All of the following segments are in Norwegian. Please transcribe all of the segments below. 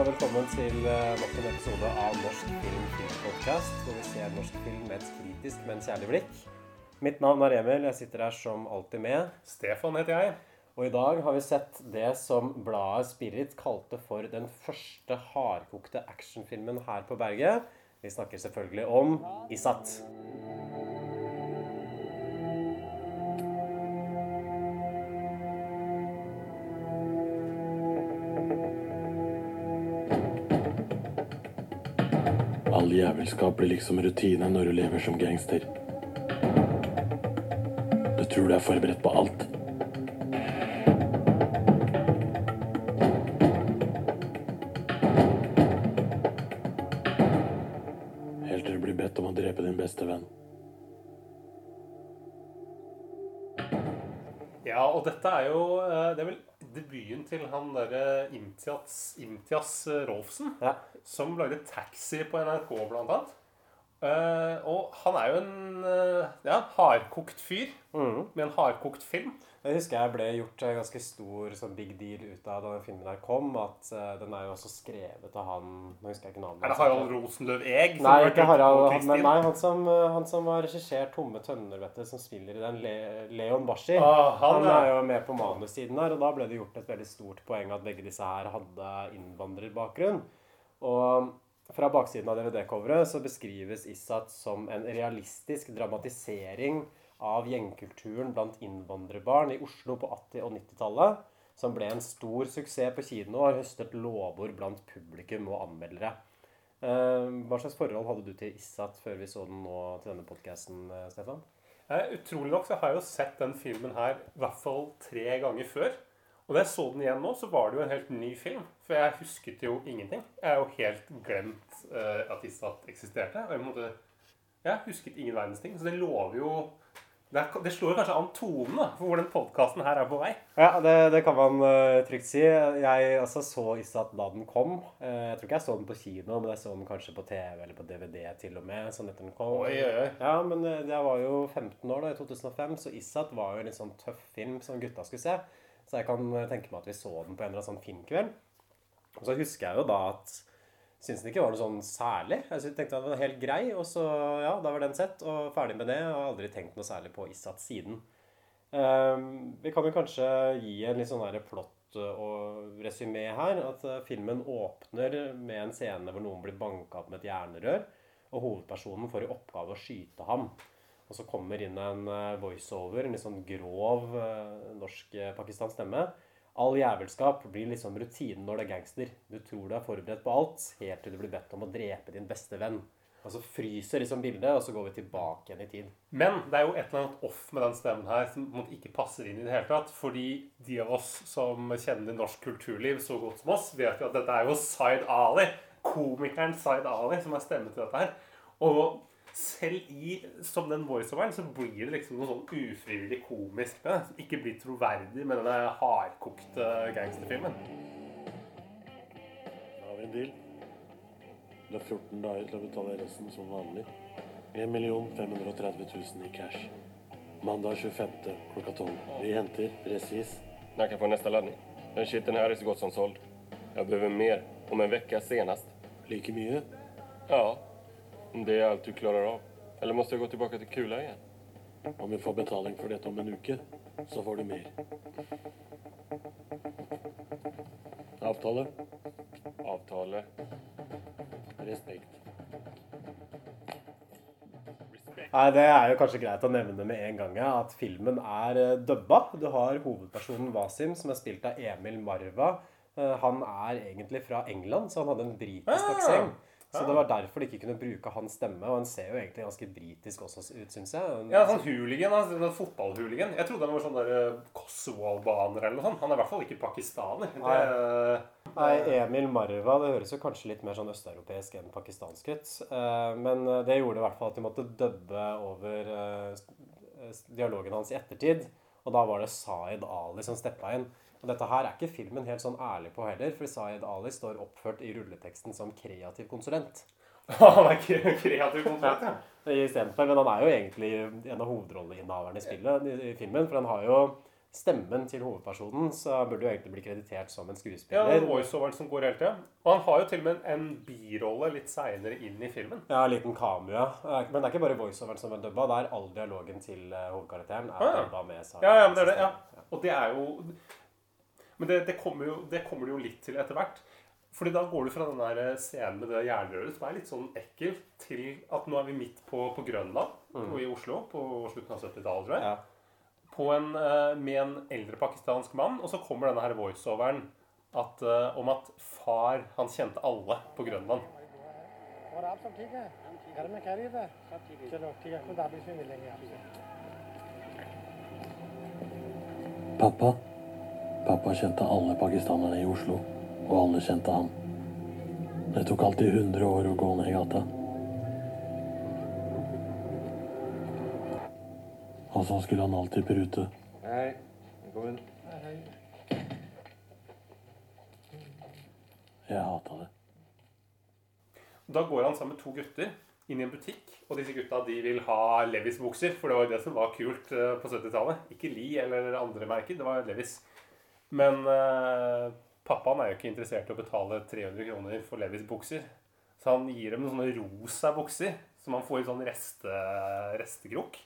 og velkommen til eh, nok en episode av Norsk film filmpodkast, hvor vi ser norsk film med et kritisk, men kjærlig blikk. Mitt navn er Emil, jeg sitter her som alltid med. Stefan heter jeg. Og i dag har vi sett det som bladet Spirit kalte for den første hardkokte actionfilmen her på berget. Vi snakker selvfølgelig om Isat. All jævelskap blir liksom rutine når du lever som gangster. Du tror du er forberedt på alt. Helt til du blir bedt om å drepe din beste venn. Ja, og dette er jo eh, Det er vel debuten til han derre Imtias, Imtias eh, Rolfsen, Ja. Som lagde Taxi på NRK, blant annet. Uh, og han er jo en uh, ja, hardkokt fyr med en hardkokt film. Jeg husker jeg ble gjort en ganske stor sånn big deal ut av da den filmen her kom. At uh, den er jo også skrevet av han Nå husker jeg ikke navnet. Er det. Harald Rosenløv Eeg? Nei, ikke Harald. Han, men nei, han som, eh, han som har regissert 'Tomme tønner', vet du, som spiller i den, Le Leon Bashi. Ah, han, han er jo med på manussiden her, og da ble det gjort et veldig stort poeng at begge disse her hadde innvandrerbakgrunn. Og fra baksiden av DVD-coveret så beskrives Issat som en realistisk dramatisering av gjengkulturen blant innvandrerbarn i Oslo på 80- og 90-tallet, som ble en stor suksess på kino og har høstet lovord blant publikum og anmeldere. Eh, Hva slags forhold hadde du til Issat før vi så den nå til denne podkasten, Stefan? Eh, utrolig nok så har jeg jo sett den filmen her i hvert fall tre ganger før. Og da jeg så den igjen nå, så var det jo en helt ny film. For jeg husket jo ingenting. Jeg har jo helt glemt uh, at Isat eksisterte. Og jeg, måtte, jeg husket ingen verdens ting. Så det lover jo Det, er, det slår jo kanskje an tonen da, for hvor den podkasten her er på vei. Ja, det, det kan man uh, trygt si. Jeg altså, så Isat da den kom. Uh, jeg tror ikke jeg så den på kino, men jeg så den kanskje på TV eller på DVD til og med. sånn etter den kom. Oi, oi, oi. Ja, men jeg var jo 15 år da, i 2005, så Isat var jo en litt sånn tøff film som gutta skulle se. Så jeg kan eh, tenke meg at vi så den på en eller annen sånn filmkveld. Og så husker jeg jo da at syntes den ikke var noe sånn særlig. Jeg tenkte at den var helt grei, og så ja, da var den sett, og ferdig med det. Og har aldri tenkt noe særlig på Issat siden. Um, vi kan jo kanskje gi en litt sånn plott eh, og resymé her. At eh, filmen åpner med en scene hvor noen blir banka opp med et jernrør. Og hovedpersonen får i oppgave å skyte ham. Og så kommer inn en eh, voiceover, en litt sånn grov eh, norsk-pakistansk stemme. All jævelskap blir liksom rutinen når det er gangster. Du tror du er forberedt på alt, helt til du blir bedt om å drepe din beste venn. Og så fryser liksom bildet, og så går vi tilbake igjen i tid. Men det er jo et eller annet off med den stemmen her som ikke passer inn i det hele tatt. Fordi de av oss som kjenner norsk kulturliv så godt som oss, vet jo at dette er jo Zaid Ali. Komikeren Zaid Ali som er stemmen til dette her. Og selv i som den voiceoveren så blir det liksom noe sånn ufrivillig komisk med det. Som ikke blir troverdig med denne hardkokte gangsterfilmen. Da har vi en deal. Du har 14 dager til å betale resten som vanlig. 1 530 000 i cash. Mandag 25. klokka 12. Vi henter presis. När kan jag få nästa laddning? Den shiten här är så gott som såld. Jag behöver mer. Om en vecka senast. Like mye. Ja, om det er alt du klarer av. Eller må jeg gå tilbake til kula igjen? Om vi får betaling for dette om en uke, så får du mer. Avtale. Avtale. Respekt. Nei, Det er jo kanskje greit å nevne med en gang at filmen er eh, dubba. Du har hovedpersonen Wasim, som er spilt av Emil Marva. Eh, Han er egentlig fra England, så han hadde en britisk Ah, aksent. Så det var derfor de ikke kunne bruke hans stemme. Og han ser jo egentlig ganske britisk også ut, syns jeg. En- Ja, sånn hooligan, altså, sånn fotballhooligan. Jeg trodde han var sånn der eh, Kosovo-albaner eller noe sånt. Han er i hvert fall ikke pakistaner. Det, Nei, Emil Marva, det høres jo kanskje litt mer sånn østeuropeisk enn pakistansk ut. Eh, Men eh, det gjorde i hvert fall at de måtte dubbe over dialogen hans i ettertid. Og da var det Zaid Ali som steppa inn. Og dette her er ikke filmen helt sånn ærlig på heller, for Zaid Ali står oppført i rulleteksten som kreativ konsulent. Han er ikke kreativ konsulent, ja. Istedenfor, men han er jo egentlig en av hovedrolleinnehaverne i spillet, i, i filmen. For han har jo stemmen til hovedpersonen, så han burde jo egentlig bli kreditert som en skuespiller. Ja, voiceoveren som går hele tida. Og han har jo til og med en birolle litt seinere inn i filmen. Ja, en liten. Eh, Men det er ikke bare voiceoveren som er dubba, det er all dialogen til eh, hovedkarakteren er Ah, ja. dubba med seg. Ja, ja, men det er det. ja. Og det er jo men det, det, kommer jo, det kommer det jo litt til etter hvert. Fordi da går du fra den der scenen med det jernrøret, som er litt sånn ekkelt til at nå er vi midt på, på Grønland mm. i Oslo på slutten av 70-tallet, tror jeg. Ja. En, eh, med en eldre pakistansk mann, og så kommer denne her voiceoveren at, eh, om at far Han kjente alle på Grønland. Pappa Pappa kjente alle pakistanerne i Oslo, og alle kjente han. Det tok alltid 100 år å gå ned i gata. Og så skulle han alltid prute. Hei, velkommen. Jeg hata det. Da går han sammen med to gutter inn i en butikk, og disse gutta de vil ha Levis-bukser, for det var jo det som var kult eh, på 70-tallet. Ikke Li eller andre merker, det var Levis. Men eh, pappaen er jo ikke interessert i å betale 300 kroner for Levis-bukser. Så han gir dem noen sånne rosa bukser som han får i sånn reste, restekrok.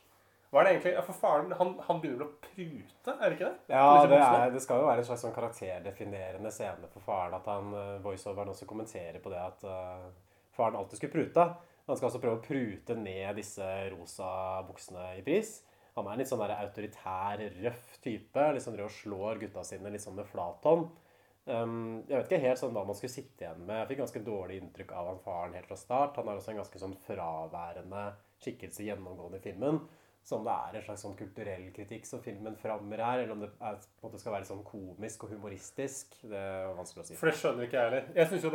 Hva er det egentlig? Ja, for faren, han, han begynner vel å prute, er det ikke det? Ja, det, er, det skal jo være en slags sånn karakterdefinerende scene for faren. At han eh, voiceoveren også kommenterer på det at uh, faren alltid skulle prute. Han skal altså prøve å prute ned disse rosa buksene i pris. Han er litt sånn der autoritær, røff type. Liksom driver og slår gutta sine litt sånn med flathånd. Um, jeg vet ikke helt sånn hva man skulle sitte igjen med. Jeg fikk ganske dårlig inntrykk av han faren helt fra start. Han er også en ganske sånn fraværende skikkelse gjennomgående i filmen. Så om det er en slags sånn kulturell kritikk som filmen frammer her, eller om det er, måte skal være sånn komisk og humoristisk, det er vanskelig å si. For det skjønner ikke jeg heller. Jeg syns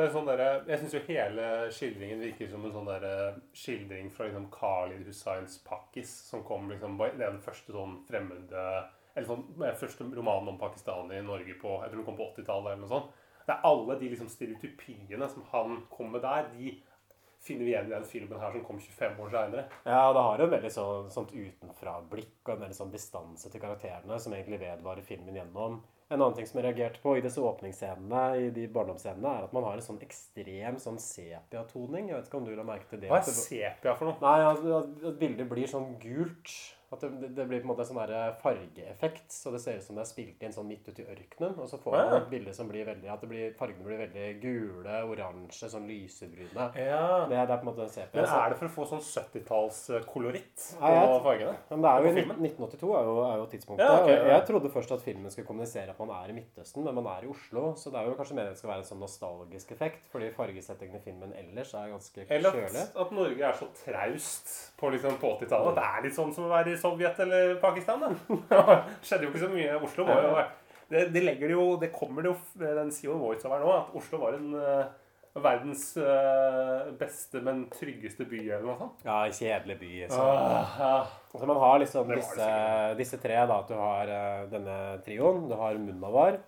sånn jo hele skildringen virker som en sånn der, skildring fra liksom Khalid Hussains Pakkis, som kom liksom Det er den første sånn fremmede Eller sånn eh, første romanen om Pakistan i Norge på Jeg tror den kom på 80-tallet eller noe sånt. Det er alle de liksom stereotypiene som han kom med der, de finner vi igjen i den filmen her som kom 25 år seinere. Ja, det har jo veldig sånn, sånt utenfra-blikk og en veldig sånn distanse til karakterene som egentlig vedvarer filmen gjennom. En annen ting som jeg reagerte på i disse åpningsscenene, i de barndomsscenene, er at man har en sånn ekstrem sånn sepia-toning. Jeg vet ikke om du la merke til det? Hva er sepia for noe? Nei, at at bildet blir sånn gult. At det, det blir på en måte sånn fargeeffekt. Så det ser ut som det er spilt inn sånn midt ute i ørkenen. Og så får man Ja. et bilde som blir veldig At det blir, fargene blir veldig gule, oransje, sånn lysebrune. Ja. Det, det er på en måte en sepia. Men er det for å få sånn 70-tallskoloritt på ja, fargene? Men det er jo på i filmen? 1982 er jo, er jo tidspunktet. Ja, ok, og jeg trodde først at filmen skulle kommunisere at man er i Midtøsten, men man er i Oslo. Så det er jo kanskje meningen det skal være en sånn nostalgisk effekt, fordi fargesettingen i filmen ellers er ganske Eller at, at Norge er så traust på, liksom, på 80-tallet. Det er litt sånn som å være i Sovjet eller Pakistan. Da. skjedde jo ikke så mye. Oslo var jo det, det det jo Det kommer det jo Den jo voiceover nå at Oslo var en eh, verdens eh, beste, men tryggeste by, eller noe sånt. Ja, kjedelig by. Så. Ah, ja. Så man har liksom disse, disse tre, da. At du har uh, denne trioen. Du har Munawar,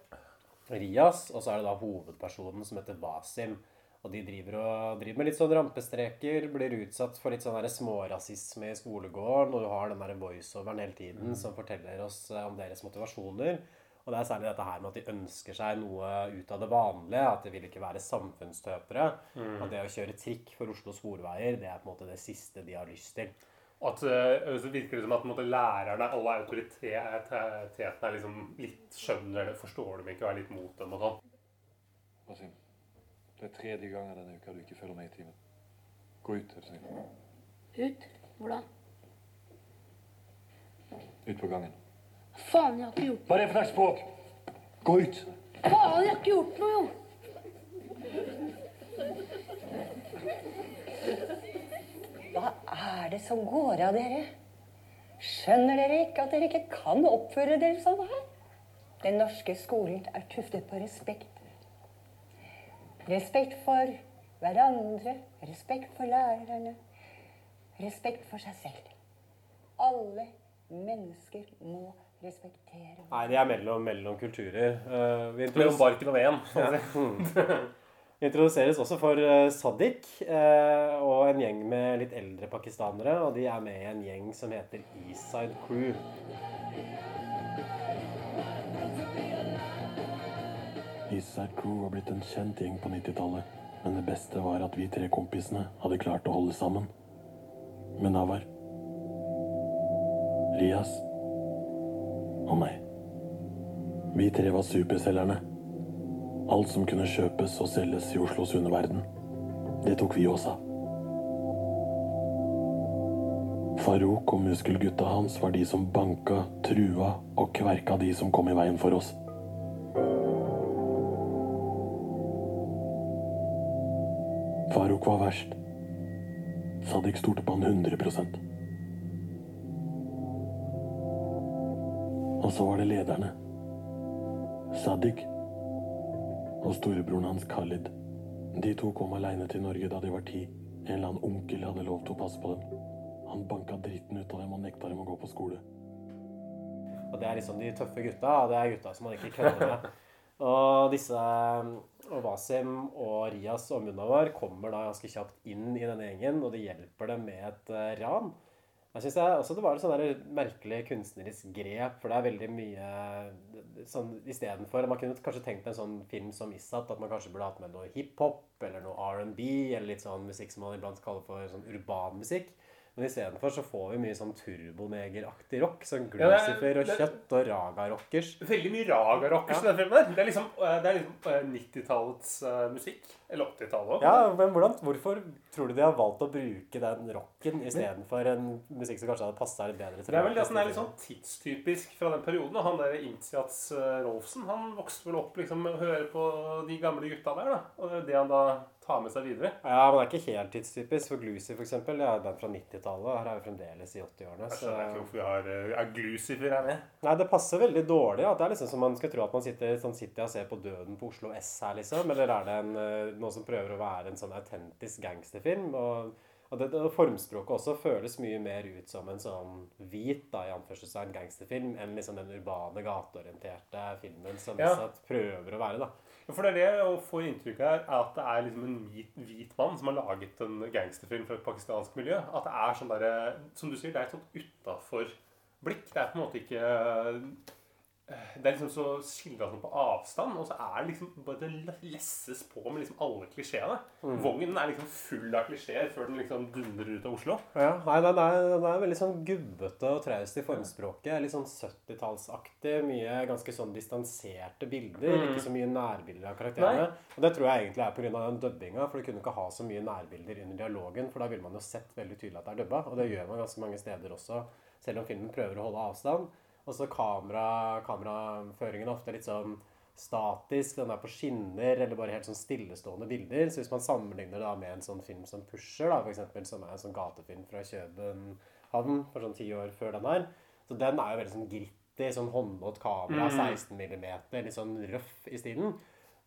Rias, og så er det da hovedpersonen som heter Wasim. Og de driver, og, driver med litt sånn rampestreker, blir utsatt for litt sånn smårasisme i skolegården, og du har den der voiceoveren hele tiden som forteller oss eh, om deres motivasjoner. Og det er særlig dette her med at de ønsker seg noe ut av det vanlige. At de vil ikke være samfunnstøpere. At det å kjøre trikk for Oslo sporveier, det er på en måte det siste de har lyst til. Og At, eh, så virker det som at måte, lærerne, alle autoritetene, er liksom litt skjønner eller forstår dem ikke og er litt mot dem og sånn. Wasim, det er tredje gangen denne uka du ikke følger med i timen. Gå ut, er du snill. Ut? Hvor da? Ut på gangen. Faen, jeg har ikke gjort Hva er det for slags språk? Gå ut! Faen, jeg har ikke gjort noe, jo! Hva er det som går av dere? Skjønner dere ikke at dere ikke kan oppføre dere sånn her? Den norske skolen er tuftet på respekt. Respekt for hverandre, respekt for lærerne, respekt for seg selv. Alle mennesker må respektere Nei, de er mellom, mellom kulturer. Uh, vi Mellom barken og veden. Ja. vi Introduseres også for uh, Sadiq uh, og en gjeng med litt eldre pakistanere. Og de er med i en gjeng som heter Eastside Crew. Eastside Crew var blitt en kjent gjeng på 90-tallet. Men det beste var at vi tre kompisene hadde klart å holde sammen. Med Navar, Rias og meg. Vi tre var superselgerne. Alt som kunne kjøpes og selges i Oslos underverden. Det tok vi av. Farouk og muskelgutta hans var de som banka, trua og kverka de som kom i veien for oss. Farouk var verst. Sadik stolte på han 100 Og så var det lederne. Sadiq og storebroren hans Khalid. De to kom aleine til Norge da de var ti. En eller annen onkel hadde lov til å passe på dem. Han banka dritten ut av dem og nekta dem å gå på skole. Og det er liksom de tøffe gutta. Det er gutta som man ikke kødder med. Og disse og Wasim og Rias og Munawar kommer da ganske kjapt inn i denne gjengen, og de hjelper dem med et eh, ran. Jeg synes også Det var et sånn merkelig kunstnerisk grep, for det er veldig mye sånn Istedenfor Man kunne kanskje tenkt en sånn film som Issat, at man kanskje burde hatt med noe hiphop eller noe R&B, eller litt sånn musikk som man iblant kaller for sånn urban musikk. Men istedenfor så får vi mye sånn turbonegeraktig rock. Sånn Ja, er- Glucifer og Kjøtt og Raga-rockers. Veldig mye raga-rockers i den filmen. der. Det er liksom, eh, det liksom eh, 90-tallets eh, musikk. Eller 80-tallet òg. Ja, men hvordan, Hvorfor tror du de har valgt å bruke den rocken istedenfor en musikk som kanskje hadde passa litt bedre til Det er vel det som er litt sånn tidstypisk fra den perioden. Han der Imtiaz eh, Rolfsen han vokste vel opp liksom med å høre på de gamle gutta der. da. Og det er det han da tar med seg videre. Ja, men det er ikke helt tidstypisk. For Glucy, for eksempel, det er et band fra 90-tallet. Her er vi fremdeles i 80-årene. Jeg skjønner ikke hvorfor vi har uh, er Glucifer her med. Nei, det passer veldig dårlig. At det er liksom som man skal tro at man sitter sånn sitter og ser på Døden på Oslo S her, liksom. Eller er det en, noe som prøver å være en sånn autentisk gangsterfilm? Og, og det, det, formspråket også føles mye mer ut som en sånn hvit da, i anførselstegn gangsterfilm enn liksom den urbane, gateorienterte filmen som Ja. Issat prøver å være. da. For det er det jeg får inntrykk av, er at det er liksom en hvit, hvit mann som har laget en gangsterfilm fra et pakistansk miljø. At det er sånn derre Som du sier, det er et sånt utafor blikk. Det er på en måte ikke det er liksom så skildra sånn på avstand, og så er det liksom bare det lesses på med liksom alle klisjeene. Mm. Vognen er liksom full av klisjeer før den liksom dundrer ut av Oslo. Ja, nei, den er, den er veldig sånn gubbete og traust i formspråket. Litt sånn 70-tallsaktig. Mye ganske sånn distanserte bilder. Mm. Ikke så mye nærbilder av karakterene. Og det tror jeg egentlig er pga. den dubbinga. For du kunne ikke ha så mye nærbilder under dialogen, for da ville man jo sett veldig tydelig at det er dubba. Og det gjør man ganske mange steder også, selv om filmen prøver å holde avstand. Og så kamera, kameraføringen er ofte litt sånn statisk. Den er på skinner, eller bare helt sånn stillestående bilder. Så hvis man sammenligner det da med en sånn film som Pusher, da, for eksempel, som er en sånn gatefilm fra København for sånn ti år før den her, så den er jo veldig sånn gritty, sånn håndholdt kamera, Mm. 16 mm, litt sånn røff i stilen.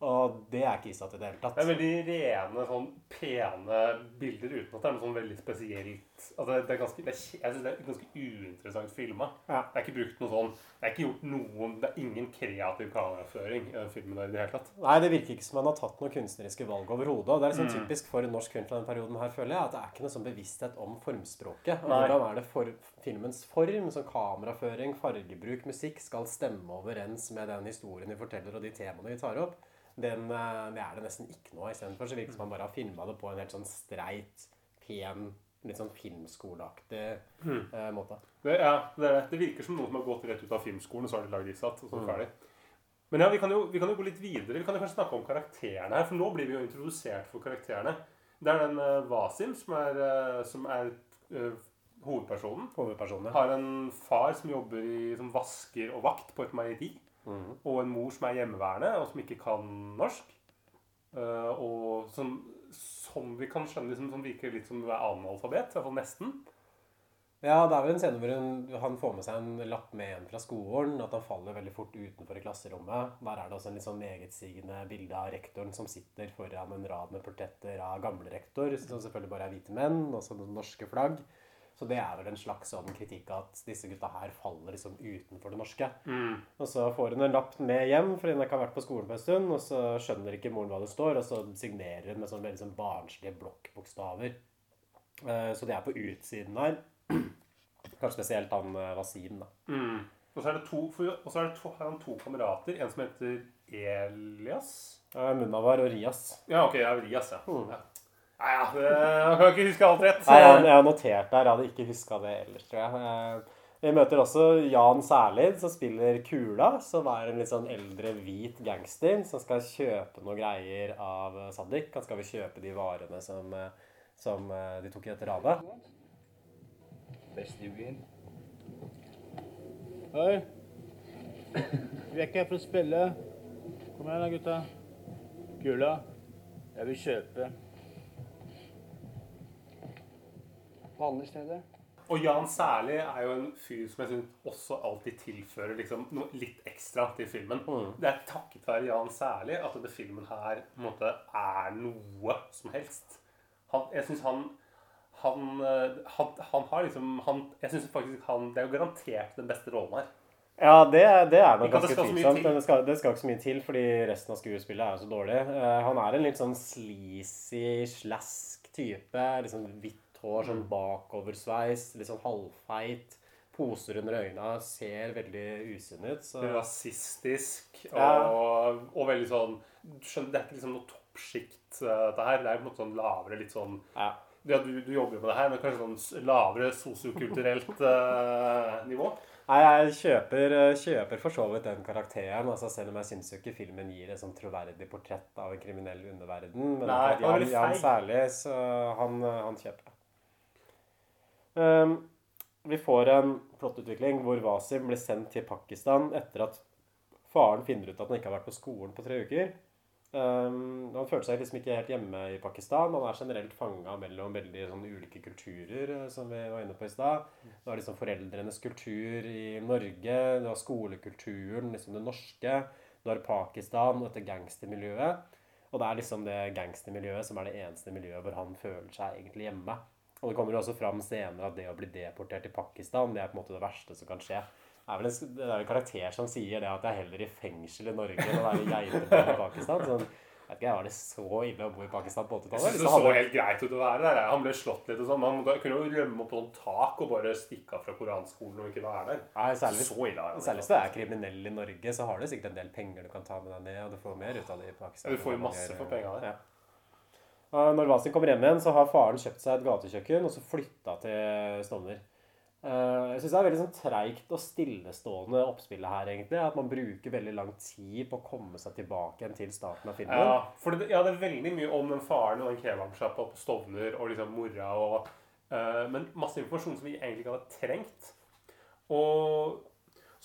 Og det er ikke Isat i det hele tatt. Det er veldig rene, sånn pene bilder uten at det er noe sånn veldig spesielt altså, det er ganske, det er, Jeg synes det er ganske uinteressant filma. Ja. Det er ikke brukt noe sånn Det er ikke gjort noen Det er ingen kreativ kameraføring i den filmen der i det hele tatt. Nei, det virker ikke som man har tatt noen kunstneriske valg overhodet. Og det er liksom Mm. typisk for norsk kunst fra den perioden her, føler jeg, at det er ikke noe sånn bevissthet om formspråket. Og hvordan er det for filmens form, som kameraføring, fargebruk, musikk, skal stemme overens med den historien vi forteller og de temaene vi tar opp. Den, eh, det er det nesten ikke noe av. Istedenfor så virker det som man bare har filma det på en helt sånn streit, pen, litt sånn filmskoleaktig Mm. eh, måte. Det, ja, det, det. det virker som noen som har gått rett ut av filmskolen, og så har de lagd Isat, og så er det Mm. ferdig. Men ja, vi kan, jo, vi kan jo gå litt videre. Vi kan jo kanskje snakke om karakterene her, for nå blir vi jo introdusert for karakterene. Det er den uh, Wasim som er, uh, som er uh, hovedpersonen. Hovedpersonen. Har en far som jobber i, som vasker og vakt på et meieri. Mhm. Og en mor som er hjemmeværende, og som ikke kan norsk. Uh, og som, som vi kan skjønne liksom, som virker litt som å være analfabet. I hvert fall nesten. Ja, det er vel en scene hvor hun, han får med seg en lapp med en fra skolen. At han faller veldig fort utenfor i klasserommet. Der er det også en litt sånn megetsigende bilde av rektoren som sitter foran en rad med portretter av gamle rektor, som selvfølgelig bare er hvite menn, og så noen norske flagg. Så det er vel en slags sånn kritikk at disse gutta her faller liksom utenfor det norske. Mm. Og så får hun en lapp med hjem fordi hun ikke har vært på skolen på en stund, og så skjønner ikke moren hva det står, og så signerer hun med sånne veldig sånn barnslige blokkbokstaver. Eh, Så det er på utsiden her. Kanskje spesielt han eh, Wasim, da. Mm. Og så er det to, og så er det to, han to kamerater. En som heter Elias. Munavar og Rias. Ja, ok, ja, Rias, ja. ja. Nei, ja, jeg kan ikke huske alt rett. Nei, jeg, jeg har notert der. Jeg hadde ikke huska det ellers, tror jeg. Eh, Vi møter også Jan Særlid, som spiller Kula, som er en litt sånn eldre, hvit gangster som skal kjøpe noen greier av Sadik. Han skal vel kjøpe de varene som, eh, som eh, de tok i dette ranet. Best i byen. Hei. Vi er ikke her for å spille. Kom igjen da, gutta. Kula. Jeg vil kjøpe. Andre stedet. Og Jan Særlig er jo en fyr som jeg synes også alltid tilfører liksom, noe litt ekstra til filmen. Det er takket være Jan Særlig at denne filmen her på en måte er noe som helst. Han, jeg syns han han, eh, han han har liksom han, Jeg synes faktisk han Det er jo garantert den beste rollen her. Ja, det, det er nok ganske tvilsomt. Men det skal, det skal ikke så mye til, fordi resten av skuespillet er jo så dårlig. Uh, han er en litt sånn sleazy, slask type. Liksom hvitt hår, sånn bakoversveis, litt sånn halvfeit. Poser under øynene, ser veldig usunn ut. Så Rasistisk og, Ja. og veldig sånn skjønner, Det er ikke liksom noe toppsjikt, eh, dette her. Det er på en måte sånn lavere, litt sånn Ja. Ja, du, du jobber jo med det her, men kanskje sånn lavere sosiokulturelt eh, nivå? Nei, jeg kjøper, eh, kjøper for så vidt den karakteren, altså selv om jeg syns jo ikke filmen gir et sånn troverdig portrett av en kriminell underverden. Men Nei, han Jan, Jan særlig, så han, eh, han kjøper vi får en plottutvikling hvor Wasim blir sendt til Pakistan etter at faren finner ut at han ikke har vært på skolen på tre uker. Um, han følte seg liksom ikke helt hjemme i Pakistan. Han er generelt fanga mellom veldig sånn ulike kulturer, eh, som vi var inne på i stad. Du har liksom foreldrenes kultur i Norge, du har skolekulturen, liksom det norske. Du har Pakistan og dette gangstermiljøet. Og det er liksom det gangstermiljøet som er det eneste miljøet hvor han føler seg egentlig hjemme. Og det kommer jo også fram senere at det å bli deportert til Pakistan, det er på en måte det verste som kan skje. Det er vel en, det er en karakter som sier det at jeg er heller i fengsel i Norge enn å være geitebarn i Pakistan. Sånn, jeg vet ikke, Var det så ille å bo i Pakistan på Jeg 80-tallet? synes det så hadde- helt greit ut å være der. Han ble slått litt og sånn. Man kunne jo rømme opp på noen tak og bare stikke av fra koranskolen og ikke være der. Nei, særlig, Så ille han særlig hvis du er kriminell i Norge, så har du sikkert en del penger du kan ta med deg ned, og du får mer ut av det i Pakistan. Du får jo masse for penga der. Ja. Og Når Vasin kommer hjem igjen, så har faren kjøpt seg et gatekjøkken og så flytta til Stovner. Eh, Jeg syns det er veldig sånn treigt og stillestående oppspillet her, egentlig. At man bruker veldig lang tid på å komme seg tilbake igjen til starten av filmen. Ja, for det, ja, det er veldig mye om den faren og den kebabsjappa på Stovner og liksom mora og uh, Men masse informasjon som vi egentlig ikke hadde trengt. Og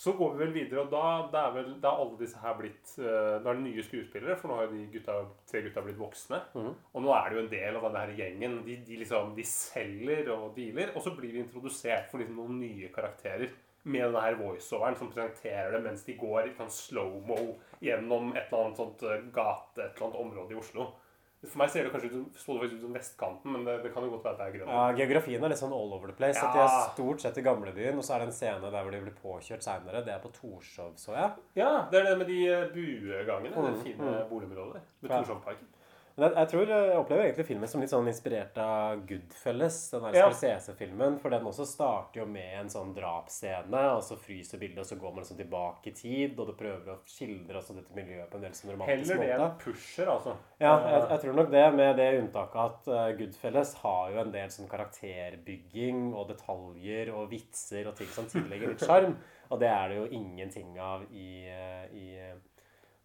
så går vi vel videre, og da, da er vel da er alle disse her blitt uh, Da er det nye skuespillere, for nå har jo de gutta, tre gutta blitt voksne. Mhm. Og nå er det jo en del av denne her gjengen. De, de liksom, de selger og dealer. Og så blir vi introdusert for liksom noen nye karakterer. Med denne her voiceoveren som presenterer det mens de går i sånn slow-mo gjennom et eller annet sånt eh, gate, et eller annet område i Oslo. For meg ser det kanskje ut som, så det faktisk ut som vestkanten, men det, det kan jo godt være at det er grønn. Ja, Geografien er litt sånn all over the place. At de er stort sett i gamlebyen, og så er det en scene der hvor de blir påkjørt seinere. Det er på Torshov, så jeg. Ja, det er det med de eh, buegangene. Mm, det fine mm. boligområdet ved Ja. Torshovparken. Jeg, jeg tror jeg opplever egentlig filmen som litt sånn inspirert av Goodfellas, den der Ja. Scorsese-filmen. For den også starter jo med en sånn drapsscene, og så fryser bildet, og så går man liksom tilbake i tid, og det prøver å skildre også dette miljøet på en del sånn romantisk Heller det måte. enn pusher, altså. Ja, jeg, jeg tror nok det, med det unntaket at Goodfelles Goodfellas har jo en del sånn karakterbygging og detaljer og vitser og ting som tillegger litt sjarm. Og det er det jo ingenting av i, eh, i,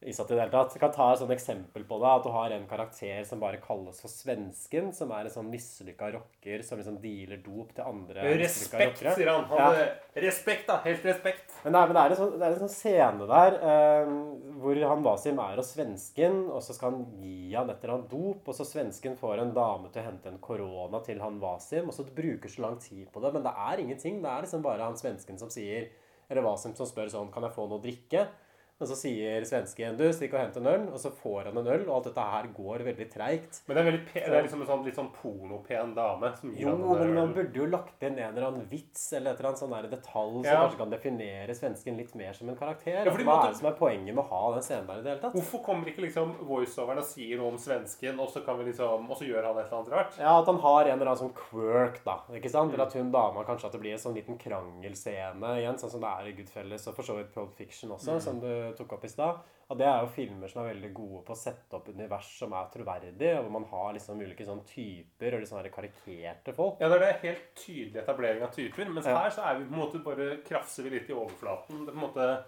Isat i det hele tatt. Jeg kan ta et sånt eksempel på det. At du har en karakter som bare kalles for Svensken. Som er en sånn mislykka rocker som liksom dealer dop til andre Respekt, sier han. han Ja. eh, Respekt, da. Helt respekt. Men, nei, men det er sånn, det er en sånn scene der eh, hvor han Wasim er hos svensken, og så skal han gi han et eller annet dop, og så svensken får en dame til å hente en korona til han Wasim, og så bruker så lang tid på det, men det er ingenting. Det er liksom bare han svensken som sier, eller Wasim som spør sånn, kan jeg få noe å drikke? Og så sier svensken, du, stikk og hent en øl, og så får han en øl, og alt dette her går veldig treigt. Men det er, veldig det er liksom en sånn, litt sånn pornopen dame som gir Jo, han den Jo, men man burde jo lagt inn en eller annen vits eller et eller annet sånn der detalj som kanskje kan definere svensken litt mer som en karakter. Ja, Hva måtte... er det som er poenget med å ha den scenen der i det hele tatt? Hvorfor kommer ikke liksom voiceoveren og sier noe om svensken, og så, kan vi liksom, og så gjør han et eller annet rart? Ja, At han har en eller annen sånn quirk, da. ikke sant? Eller at hun dama kanskje at det blir en sånn liten krangelscene igjen, sånn som det er i Goodfelles og for så vidt Pulp Fiction også, Mm. som du tok opp i stad. Og det er jo filmer som er veldig gode på å sette opp univers som er troverdig, og hvor man har liksom ulike sånne typer og litt sånne karikerte folk. Ja, det er det helt tydelig etablering av typer. Mens Ja. her så er vi på en måte bare krafser vi litt i overflaten. Det, måte,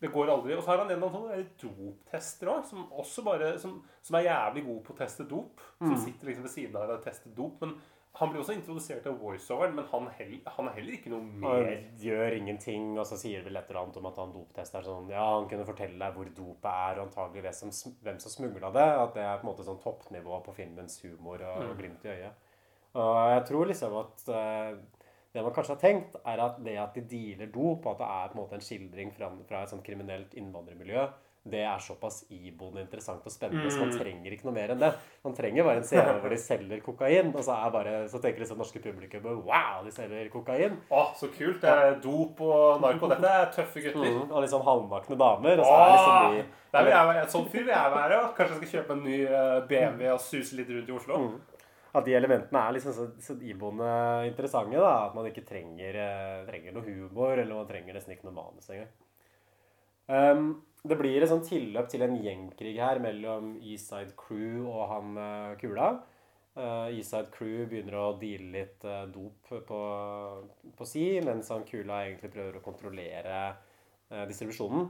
det går aldri. Og så har han en eller annen sånn doptester òg, som også som, som er jævlig god på å teste dop. Som Mm. sitter liksom ved siden av deg og tester dop. Men han blir også introdusert til voiceoveren, men han, hell, han er heller ikke noe mer Han gjør ingenting, og så sier vel et eller annet om at han doptester sånn Ja, han kunne fortelle deg hvor dopet er, og antagelig hvem som, hvem som smugla det. At det er på en måte sånn toppnivå på filmens humor og, Mm. og glimt i øyet. Og jeg tror liksom at uh, det man kanskje har tenkt, er at det at de dealer dop, og at det er på en måte en skildring fra, fra et sånt kriminelt innvandrermiljø, det er såpass iboende interessant og spennende, så man Mm. trenger ikke noe mer enn det. Man trenger bare en scene hvor de selger kokain, og så, er bare, så tenker det norske publikum Wow, de selger kokain! Å, så kult. Det er dop og narko. Dette er tøffe gutter. Mm, og sånn halvnakne damer. Og så er liksom de der vil jeg. En sånn fyr vil jeg være. Kanskje jeg skal kjøpe en ny eh, BMW og suse litt rundt i Oslo. Mm. At de elementene er liksom så, så iboende interessante. da, At man ikke trenger, eh, trenger noe humor, eller man trenger nesten ikke noe manus engang. Um, det blir et sånn tilløp til en gjengkrig her mellom Eastside Crew og han eh, Kula. Uh, Eastside Crew begynner å deale litt uh, dop på, på si, mens han Kula egentlig prøver å kontrollere uh, distribusjonen.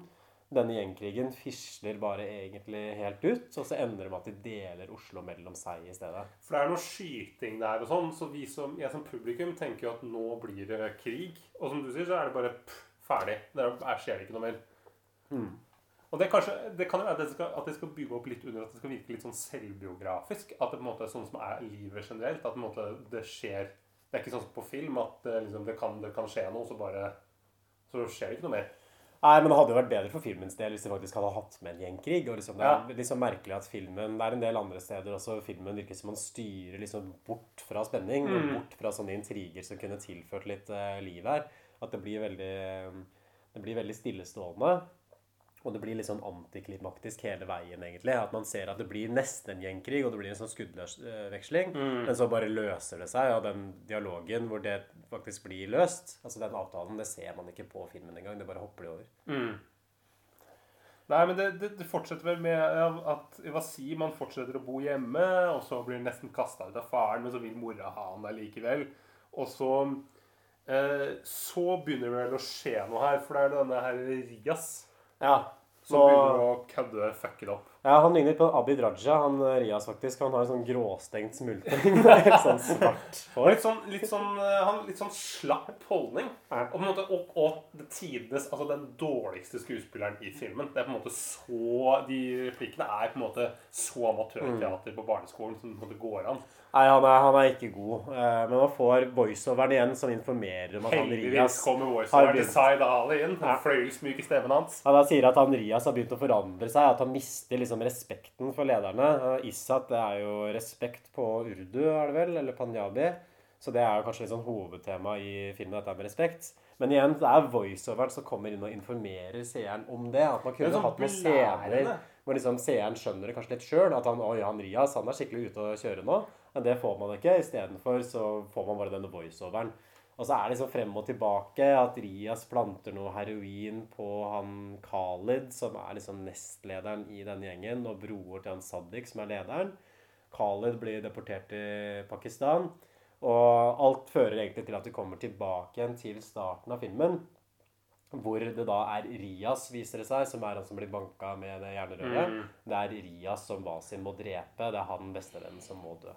Denne gjengkrigen fisler bare egentlig helt ut, og så ender det med at de deler Oslo mellom seg i stedet. For det er noe skyting der og sånn, så vi som, jeg som publikum tenker jo at nå blir det krig. Og som du sier, så er det bare pff, ferdig. Det er, er skjer det ikke noe mer. Mm. Og det, kanskje, det kan jo være at det, skal, at det skal bygge opp litt under at det skal virke litt sånn selvbiografisk. At det på en måte er sånn som er livet generelt. At på en måte det skjer Det er ikke sånn som på film at det, liksom, det, kan, det kan skje noe, så bare Så skjer det ikke noe mer. Nei, men det hadde jo vært bedre for filmens del hvis de faktisk hadde hatt med en gjengkrig. og liksom, Det er Ja. liksom merkelig at filmen Det er en del andre steder også filmen virker som man styrer liksom bort fra spenning. Mm. Bort fra sånne intriger som kunne tilført litt uh, liv her. At det blir veldig Det blir veldig stillestående. Og det blir litt sånn antiklimaktisk hele veien, egentlig. At man ser at det blir nesten en gjengkrig, og det blir en sånn skuddveksling. Mm. Men så bare løser det seg, og den dialogen hvor det faktisk blir løst, altså den avtalen, det ser man ikke på filmen engang. Det bare hopper de over. Mm. Nei, men det, det, det fortsetter vel med at Wasim man fortsetter å bo hjemme, og så blir han nesten kasta ut av faren, men så vil mora ha han der likevel. Og så eh, Så begynner det vel å skje noe her, for det er denne her Rias Ja. Så- begynner du å kødde fuck it opp. Ja, han ligner på Abid Raja, han eh, Rias faktisk. Han har en sånn gråstengt smultring. Helt sånn svart hår. litt sånn, litt sånn, eh, han, litt sånn slapp holdning. Og, på en måte, og, og tidenes, altså den dårligste skuespilleren i filmen. Det er på en måte så, De replikkene er på en måte så amatørteater på barneskolen som det går an. Nei, han er, han er ikke god. Eh, Men man får voiceoveren igjen som informerer om at han Rias kommer voiceoveren voiceover til Zaid Ali inn. Den fløyelsmyke stemmen hans. Han sier at han Rias har begynt å forandre seg, at han mister liksom respekten for lederne. Eh, Issat det er jo respekt på urdu, er det vel, eller panjabi. Så det er jo kanskje litt sånn hovedtema i filmen, dette med respekt. Men igjen, det er voiceoveren som kommer inn og informerer seeren om det. At man kunne sånn hatt noen scener hvor liksom seeren skjønner det kanskje litt sjøl. At han, oi, han Rias han er skikkelig ute å kjøre nå. Men det får man ikke. Istedenfor så får man bare denne voiceoveren. Og så er det liksom frem og tilbake at Rias planter noe heroin på han Khalid, som er liksom nestlederen i denne gjengen, og bror til han Saddik, som er lederen. Khalid blir deportert til Pakistan. Og alt fører egentlig til at vi kommer tilbake igjen til starten av filmen. Hvor det da er Rias, viser det seg, som er han som blir banka med det jernrøret. Mm. Det er Rias som Wasim må drepe. Det er han bestevennen som må dø.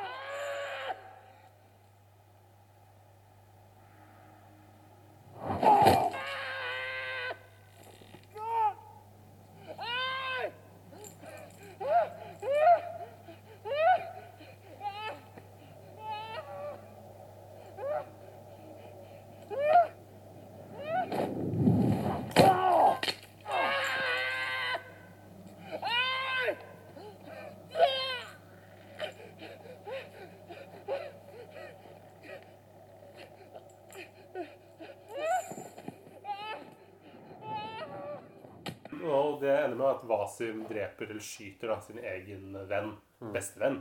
Wasim dreper eller skyter da, sin egen venn, Mm. bestevenn,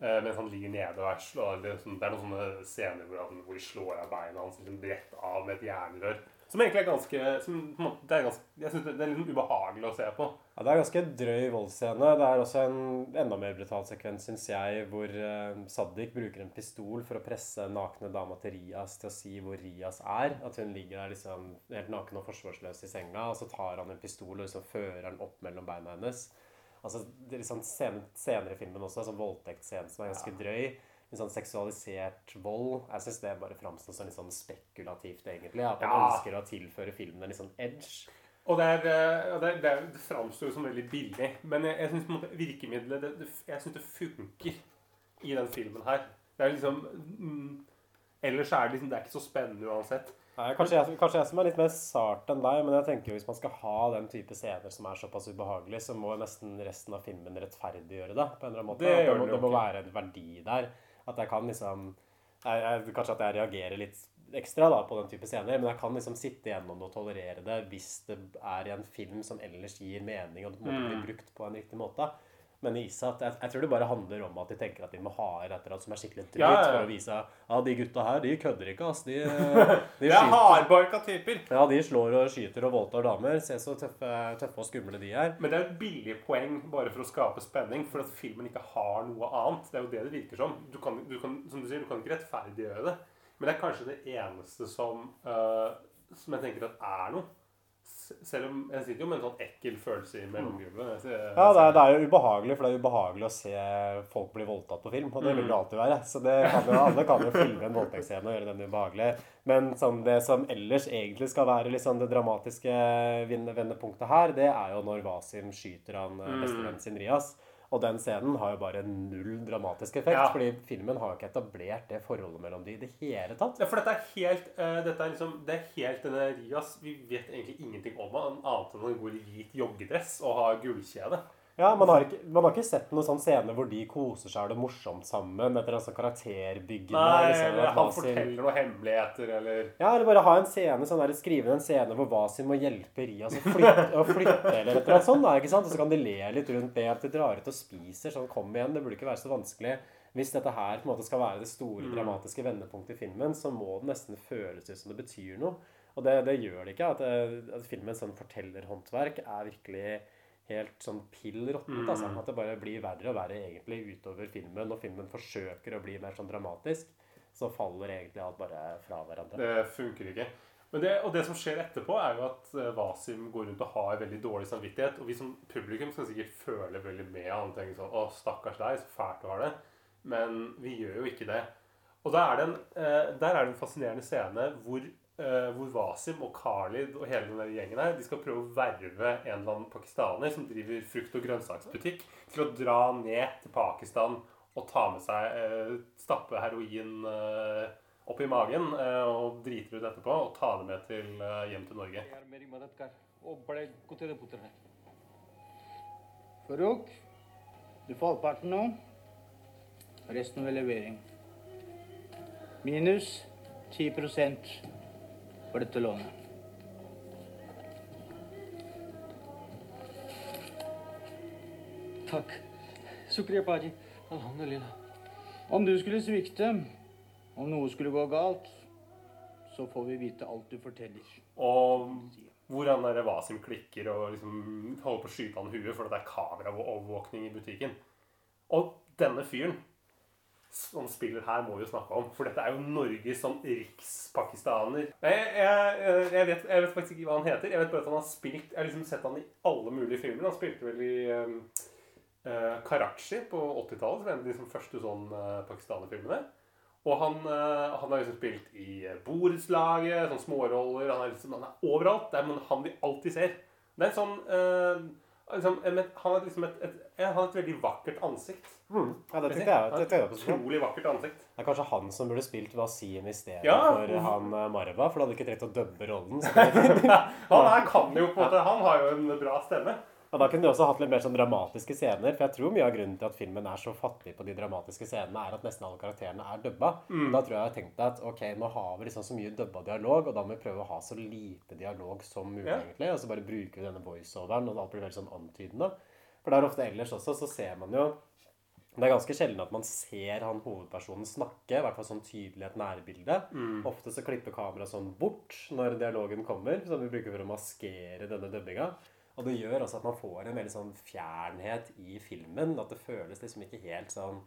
eh, mens han ligger nede og sånn- Det er noen sånne scener hvor, han, hvor de slår av beina hans liksom bredt av med et jernrør. Som egentlig er ganske, som, måte- det er ganske Jeg synes det, det er litt ubehagelig å se på. Det er en ganske drøy voldsscene. Det er også en enda mer brutal sekvens, syns jeg, hvor uh, Saddik bruker en pistol for å presse nakne dama til Rias til å si hvor Rias er. At hun ligger der liksom helt naken og forsvarsløs i senga, og så tar han en pistol og liksom fører den opp mellom beina hennes. Altså, det er liksom Senere i filmen også, sånn voldtektsscene som er ganske drøy. En sånn seksualisert vold. Jeg syns det bare framstår som litt sånn spekulativt, egentlig. At man Ja. ønsker å tilføre filmen en litt sånn edge. Og det, er, eh, det, det, framstår som veldig billig. Men jeg, jeg syns virkemidlet det, det, Jeg synes det funker i den filmen her. Det er liksom mm, Ellers er det liksom Det er ikke så spennende uansett. Nei, kanskje, jeg, kanskje jeg som er litt mer sart enn deg, men jeg tenker jo hvis man skal ha den type scener som er såpass ubehagelig, så må nesten resten av filmen rettferdiggjøre det på en eller annen måte. Det det, må, det må være en verdi der. At jeg kan liksom jeg, jeg, Kanskje at jeg reagerer litt ekstra da på den type scener, men jeg kan liksom sitte gjennom det og tolerere det hvis det er i en film som ellers gir mening, og det Mm. blir brukt på en riktig måte. Men i Isat, jeg, jeg tror det bare handler om at de tenker at de må ha et eller annet som er skikkelig drøyt, Ja, ja, ja. for å vise ja, de gutta her, de kødder ikke, ass. De, de Det er hardbarka typer. ja, de slår og skyter og voldtar damer. Se så tøffe, tøffe og skumle de er. Men det er et billig poeng bare for å skape spenning, for at filmen ikke har noe annet. Det er jo det det virker som. Du kan, du kan, som du sier, du kan ikke rettferdiggjøre det. Men det er kanskje det eneste som, uh, som jeg tenker at er noe. Selv om jeg sitter jo med en sånn ekkel følelse i mellomgulvet. Ja, det er, det er jo ubehagelig, for det er ubehagelig å se folk bli voldtatt på film. Og det vil det Mm. alltid være. Så det kan jo, alle kan jo filme en voldtektsscene og gjøre den ubehagelig. Men sånn, det som ellers egentlig skal være liksom det dramatiske vendepunktet her, det er jo når Wasim skyter han eh, Mm. bestevennen sin Rias. Og den scenen har jo bare null dramatisk effekt, Ja. fordi filmen har jo ikke etablert det forholdet mellom de i det hele tatt. Ja, for dette er helt uh, dette er liksom, Det er helt denne Rias Vi vet egentlig ingenting om han, annet enn han går i hvit joggedress og har gullkjede. Ja, man har, ikke, man har ikke sett noen sånn scene hvor de koser seg og det er morsomt sammen. Etter altså karakterbyggende Nei, liksom, eller han Wasim- forteller noen hemmeligheter, eller Ja, eller bare ha en scene, sånn der, skrive en scene hvor Wasim må hjelpe Rias å flytte, flytte eller et eller. Da, ikke sant? Og så kan de le litt rundt det, at de drar ut og spiser. Sånn, kom igjen, det burde ikke være så vanskelig. Hvis dette her på en måte skal være det store Mm. dramatiske vendepunktet i filmen, så må det nesten føles ut som det betyr noe. Og det, det gjør det ikke. At, det, at filmens sånn fortellerhåndverk er virkelig helt sånn pill råttent. Altså. Mm. At det bare blir verre og verre egentlig utover filmen. Når filmen forsøker å bli mer sånn dramatisk, så faller egentlig alt bare fra hverandre. Det funker ikke. Men det, og det som skjer etterpå, er jo at eh, Wasim går rundt og har veldig dårlig samvittighet. Og vi som publikum skal sikkert føle veldig med han. tenker sånn, å stakkars deg, så fælt du har det. Men vi gjør jo ikke det. Og er det en, eh, der er det en fascinerende scene hvor, uh, hvor Wasim og Khalid og hele den gjengen her de skal prøve å verve en eller annen pakistaner som driver frukt- og grønnsaksbutikk, til å dra ned til Pakistan og ta med seg uh, Stappe heroin uh, opp i magen uh, og driter ut etterpå og ta det med til, hjem til Norge. Faruk, du får halvparten nå. Resten ved levering. Minus 10 for dette lånet. Takk. Sukriya Paji. Alhamdulillah. Om du skulle svikte, om noe skulle gå galt, så får vi vite alt du forteller. Og hvor han der Wasim klikker og liksom holder på å skyte han huet fordi det er kameraovervåkning i butikken. Og denne fyren som spiller her, må vi jo snakke om. For dette er jo Norges sånn rikspakistaner. Jeg, jeg, jeg, vet, jeg vet faktisk ikke hva han heter. Jeg vet bare at han har spilt Jeg har liksom sett han i alle mulige filmer. Han spilte vel i eh, Karachi på 80-tallet, som er en av de liksom, første sånn uh, pakistanerfilmene. Og han, uh, han har liksom spilt i uh, borettslaget, sånne småroller. Han er, liksom, han er overalt. Det er han vi alltid ser. Det er en sånn liksom, Han er liksom et, et, han har et veldig vakkert ansikt. Mm. Ja, det tenkte jeg. Det tenkte jeg. Utrolig vakkert ansikt. Det er kanskje han som burde spilt Wasim i stedet Ja. for han eh, Marva, for da hadde du ikke trengt å dubbe rollen. Han her kan jo på en måte Han har jo en bra stemme. Og da kunne du også hatt litt mer sånn dramatiske scener. For jeg tror mye av grunnen til at filmen er så fattig på de dramatiske scenene, er at nesten alle karakterene er dubba. Mm. Da tror jeg jeg har tenkt at ok, nå har vi liksom så mye dubba dialog, og da må vi prøve å ha så lite dialog som mulig, Ja. egentlig. Og så bare bruker vi denne voiceoveren, og alt blir veldig sånn antydende. For det er ofte ellers også, så ser man jo det er ganske sjelden at man ser han hovedpersonen snakke, i hvert fall sånn tydelig et nærbilde. Mm. Ofte så klipper kameraet sånn bort når dialogen kommer, som vi bruker for å maskere denne dubbinga. Og det gjør også at man får en veldig sånn fjernhet i filmen. At det føles liksom ikke helt sånn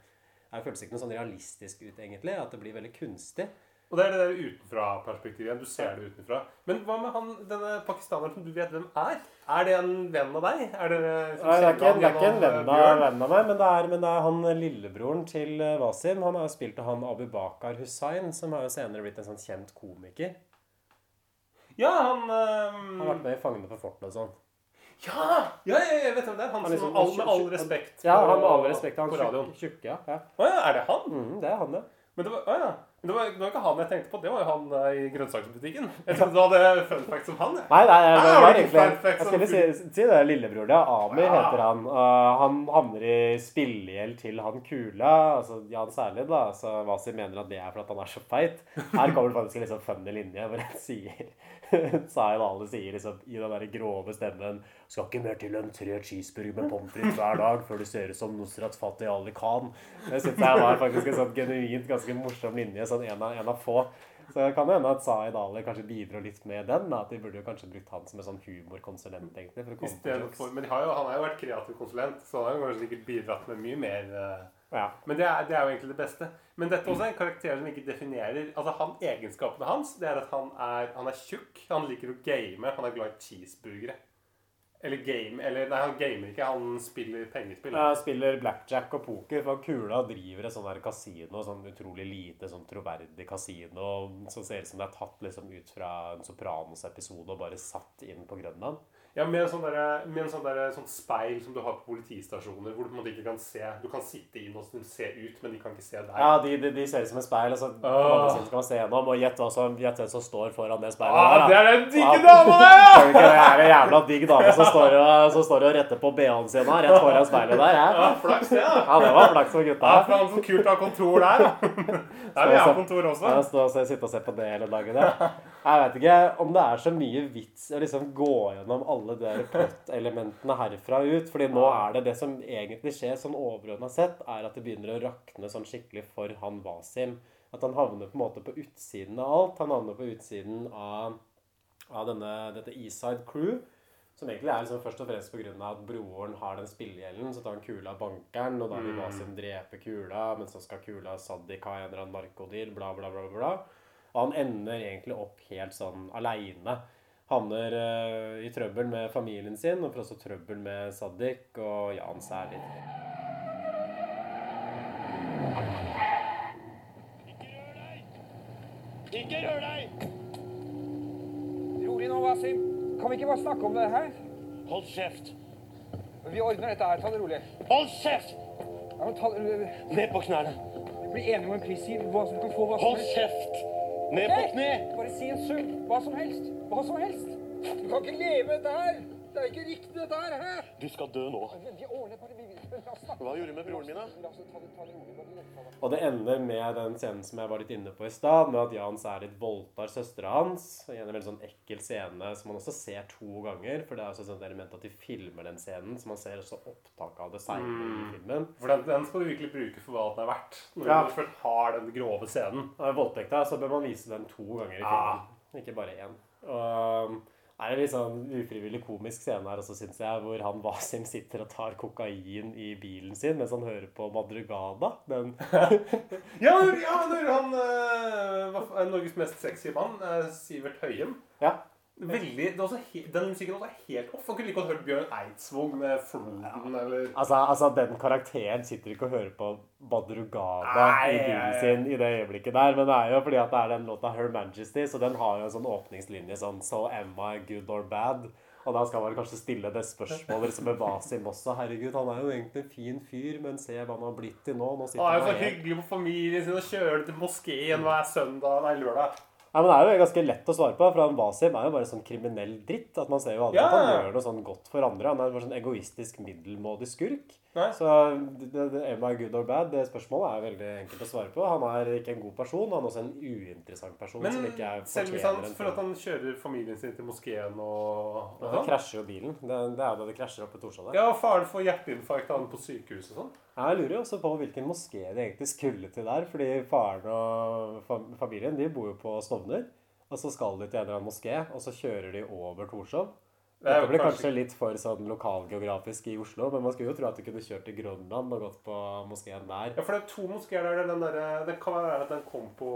Det føles ikke noe sånn realistisk ut, egentlig. At det blir veldig kunstig. Og det er det der utenfra-perspektivet. Du ser det utenfra. Men hva med han, denne pakistaneren som du vet hvem er? Er det en venn av deg? Er det, Nei, det er ikke, det er ikke en venn av, venn av meg, men det, er, men det er han lillebroren til eh, Wasim. Han har jo spilt av han Abu Bakar Hussain, som har jo senere blitt en sånn kjent komiker. Ja, han Han har vært med i 'Fangene på fortet' og sånn. Ja! ja! Jeg vet hvem det er. Han, Han er som liksom- all, med all respekt Ja, han med all respekt. Han på radioen. tjukk- tjukke, ja. ja. Å ja, er det han? Mm, det er han, ja. Men det var, å ja. Det var, det var ikke han jeg tenkte på. Det var jo han eh, i grønnsaksbutikken. Jeg trodde du hadde fun facts om han. jeg. Nei, nei, det var egentlig Jeg skulle si, si det Lillebror, det. Amir Ja. heter han. Uh, han havner i spillegjeld til han Kula, altså Jan Særlid, da. Så Wasi mener at det er for at han er så feit. Her kommer det faktisk en liksom funny linje hvor han sier Zaid Ali sier liksom i den der grove stemmen Skal ikke mer til enn tre cheeseburger med pommes frites hver dag før du ser ut som Nusrat Fatih Ali Khan. Det syns jeg var faktisk en sånn genuint ganske morsom linje. Sånn en av, en av få. Så det kan hende at Zaid Ali kanskje bidro litt med den. At de burde jo kanskje brukt han som en sånn humorkonsulent, egentlig. for for, men har jo, han har jo vært kreativ konsulent, så han har jo kanskje sikkert bidratt med mye mer. eh, Ja. Men det er, det er jo egentlig det beste. Men dette også er en karakter som ikke definerer Altså han, Egenskapene hans det er at han er, han er tjukk, han liker å game, han er glad i cheeseburgere. Eller game Eller nei, han gamer ikke, han spiller pengespill. Han spiller blackjack og poker, for Kula driver et sånn der kasino, sånn utrolig lite sånn troverdig kasino, som ser ut som det er tatt liksom ut fra en Sopranos-episode og bare satt inn på Grønland. Ja, med en sånn, der, med en sånn, der, sånn speil som du har på politistasjoner, hvor du på en måte ikke kan se Du kan sitte inn og se ut, men de kan ikke se deg. Ja, de, de, de ser ut som et speil, og så på den andre Åh. siden kan man se gjennom, og gjett som- hvem som står foran det speilet. Ah, der, det er den digge dama der, ja! Det er en jævla digg dame som står og, som står og retter på BH-en sin rett foran speilet der. Ja, Ja, flaks det, da. Ja, det var flaks for gutta. Ja, for han så kult å ha kontor der. Der vil jeg ha kontor også. Ja, stå og se, sitte og se på det hele dagen. Ja. Jeg vet ikke om det er så mye vits å liksom gå gjennom alle de der plot-elementene herfra ut. fordi nå er det det som egentlig skjer sånn overordna sett, er at det begynner å rakne sånn skikkelig for han Wasim. At han havner på en måte på utsiden av alt. Han havner på utsiden av, av denne, dette Eastside Crew. Som egentlig er liksom først og fremst pga. at broren har den spillegjelden. Så tar han kula av bankeren, og da vil Mm. Wasim drepe kula. Men så skal kula Saddik ha en eller annen narkodeal, bla, bla. bla, bla. Og han ender egentlig opp helt sånn aleine. Havner uh, i trøbbel med familien sin, og får også trøbbel med Saddik og Jan særlig. Ikke rør deg! Ikke rør deg! Rolig nå, Wasim. Kan vi ikke bare snakke om det her? Hold kjeft. Vi ordner dette her. Ta det rolig. Hold kjeft! Ja, men ta det... Ned på knærne. Bli enige om en pris. i hva som kan få hva som Hold kjeft! Ned på kne! Bare si en sum. Hva som helst. Hva som helst. Du kan ikke leve dette her. Det er ikke riktig, dette her. Hæ? Du skal dø nå. Hva gjorde du med broren min, da? Det, det det. Og det ender med den scenen som jeg var litt inne på i stad, med at Jans er litt voldtar søstera hans. I en veldig sånn ekkel scene som man også ser to ganger. For det er også et sånt element at de filmer den scenen, så man ser også opptak av det seinere i Mm. filmen. For den, den skal du virkelig bruke for hva den er verdt. Når Ja. du først har den grove scenen. Av voldtekta så bør man vise den to ganger i Ja. ah. ikke bare én. Og, er en litt sånn ufrivillig komisk scene her også, syns jeg, hvor han Wasim sitter og tar kokain i bilen sin mens han hører på Madrugada. Den Ja, ja når han uh, Norges mest sexy mann, uh, Sivert Høyem Ja. Veldig, er Den musikken også er helt off. Han kunne like godt hørt Bjørn Eidsvåg med Floden eller Altså, altså, den karakteren sitter ikke og hører på Badrugada i bilen sin i det øyeblikket der, men det er jo fordi at det er den låta Her Majesty, så den har jo en sånn åpningslinje sånn So am I good or bad? Og da skal man kanskje stille det spørsmålet som med Wasim også. Herregud, han er jo egentlig en fin fyr, men se hva han har blitt til nå. Nå Han er jo så hyggelig på familien sin og kjører til moskeen hver søndag, nei, lørdag. Ja, men Det er jo ganske lett å svare på, for han Wasim er jo bare sånn kriminell dritt. at Man ser jo aldri Ja. at han gjør noe sånn godt for andre. Han er bare sånn egoistisk, middelmådig skurk. Nei. Så det, det, am I good or bad? Det spørsmålet er veldig enkelt å svare på. Han er ikke en god person, han er også en uinteressant person Men som ikke er selv hvis han, for at han kjører familien sin til moskeen og, Da sånn. krasjer jo bilen. Det, det er da det krasjer oppe i Torshov der. Ja, faren får hjerteinfarkt av han på sykehuset og sånn. Jeg lurer jo også på hvilken moské de egentlig skulle til der. Fordi faren og familien de bor jo på Stovner. Og så skal de til en eller annen moské, og så kjører de over Torshov. Dette ble kanskje- kanskje litt for sånn lokalgeografisk i Oslo, men man skulle jo tro at du kunne kjørt til Grønland og gått på moskeen der. Ja, for det er to moskeer der. Den der, det kan være at den kom på,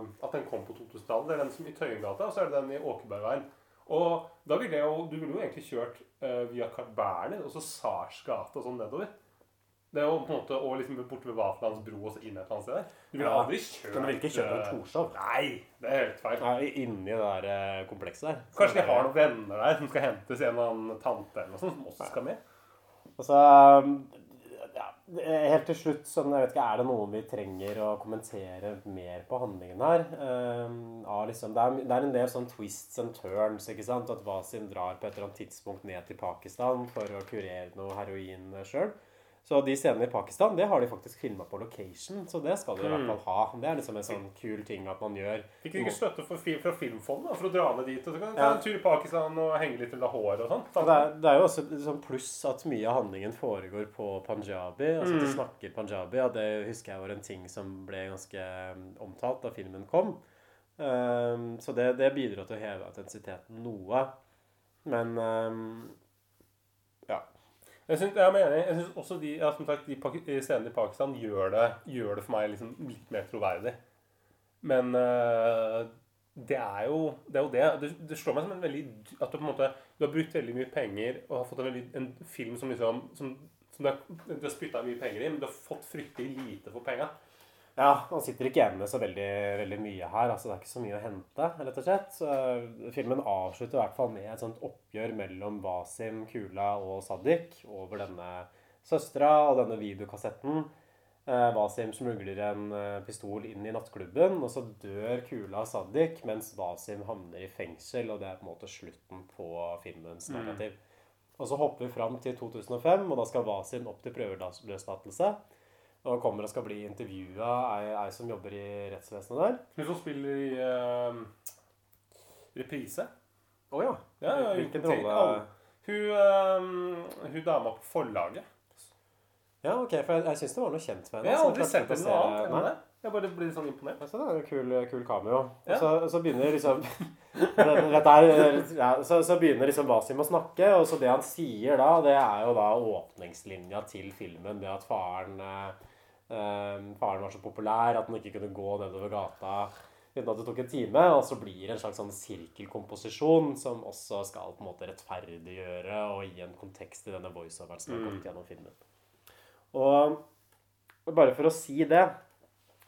eh, at den kom på 2000-tallet. Det er den som i Tøyengata, og så er det den i Åkebergveien. Og da ville jo, Du ville jo egentlig kjørt uh, via Carl Berner og så Sars gate og sånn nedover. Det er jo på en måte å liksom borte ved Vaterlands bro og så inn et eller annet sted der. Du ville aldri kjørt men du vil ikke eh, Torshov. Nei, det er helt feil. Nei, inni det der eh, komplekset der. Så Kanskje de har noen venner der som skal hentes, en eller annen tante eller noe sånt, som også skal med. Altså ja, Helt til slutt, sånn, jeg vet ikke, er det noe vi trenger å kommentere mer på handlingen her? Um, ja, liksom, det, er, det er en del sånn twists and turns. ikke sant? At Wasim drar på et eller annet tidspunkt ned til Pakistan for å kurere noe heroin sjøl. Så de scenene i Pakistan det har de faktisk filma på location, så det skal de i hvert Mm. fall ha. Det er liksom en sånn kul ting at man gjør. Fikk de ikke støtte for, fra Filmfondet da, for å dra ned dit? Og så kan ta en tur i Pakistan og henge litt i Lahore og sånn? Det det er jo også sånn pluss at mye av handlingen foregår på punjabi. Altså at de Mm. snakker punjabi, og det husker jeg var en ting som ble ganske um, omtalt da filmen kom. Um, så det, det bidro til å heve intensiteten noe. Men um. Jeg synes, jeg mener. Jeg synes også de, ja, som sagt, de scenene i Pakistan gjør det, gjør det for meg liksom litt mer troverdig. Men eh, det er jo det. Er jo det. det. Det slår meg som en veldig At du på en måte Du har brukt veldig mye penger og har fått en, veldig, en film som liksom som, som du har, du har spytta mye penger i, men du har fått fryktelig lite for penga. Ja, han sitter ikke igjen med så veldig, veldig mye her. altså Det er ikke så mye å hente, rett og slett. Så, eh, filmen avslutter i hvert fall med et sånt oppgjør mellom Wasim, Kula og Sadiq over denne søstera og denne videokassetten. Eh, Wasim smugler en eh, pistol inn i nattklubben, og så dør Kula og Sadiq, mens Wasim havner i fengsel, og det er på en måte slutten på filmens Mm. narrativ. Og så hopper vi fram til 2005, og da skal Wasim opp til prøveløslatelse. Og kommer og skal bli intervjua ei, ei som jobber i rettsvesenet der. Hun som spiller i uh, reprise. Å ja. Ja, ja, Hvilken rolle? Hun, uh, hun dama på forlaget. Ja, ok, for jeg, jeg syns det var noe kjent med henne. Jeg har aldri sett henne noe annet enn det. Jeg bare blir sånn imponert. Så det er en kul, kul cameo. Og Ja. så, så begynner liksom er, ja, så, så begynner liksom Wasim å snakke, og så det han sier da, det er jo da åpningslinja til filmen. Det at faren eh, eh, Faren var så populær at han ikke kunne gå nedover gata uten at det tok en time. Og så blir det en slags sånn sirkelkomposisjon som også skal på en måte rettferdiggjøre og gi en kontekst til denne voiceoveren som har Mm. kommet gjennom filmen. Og bare for å si det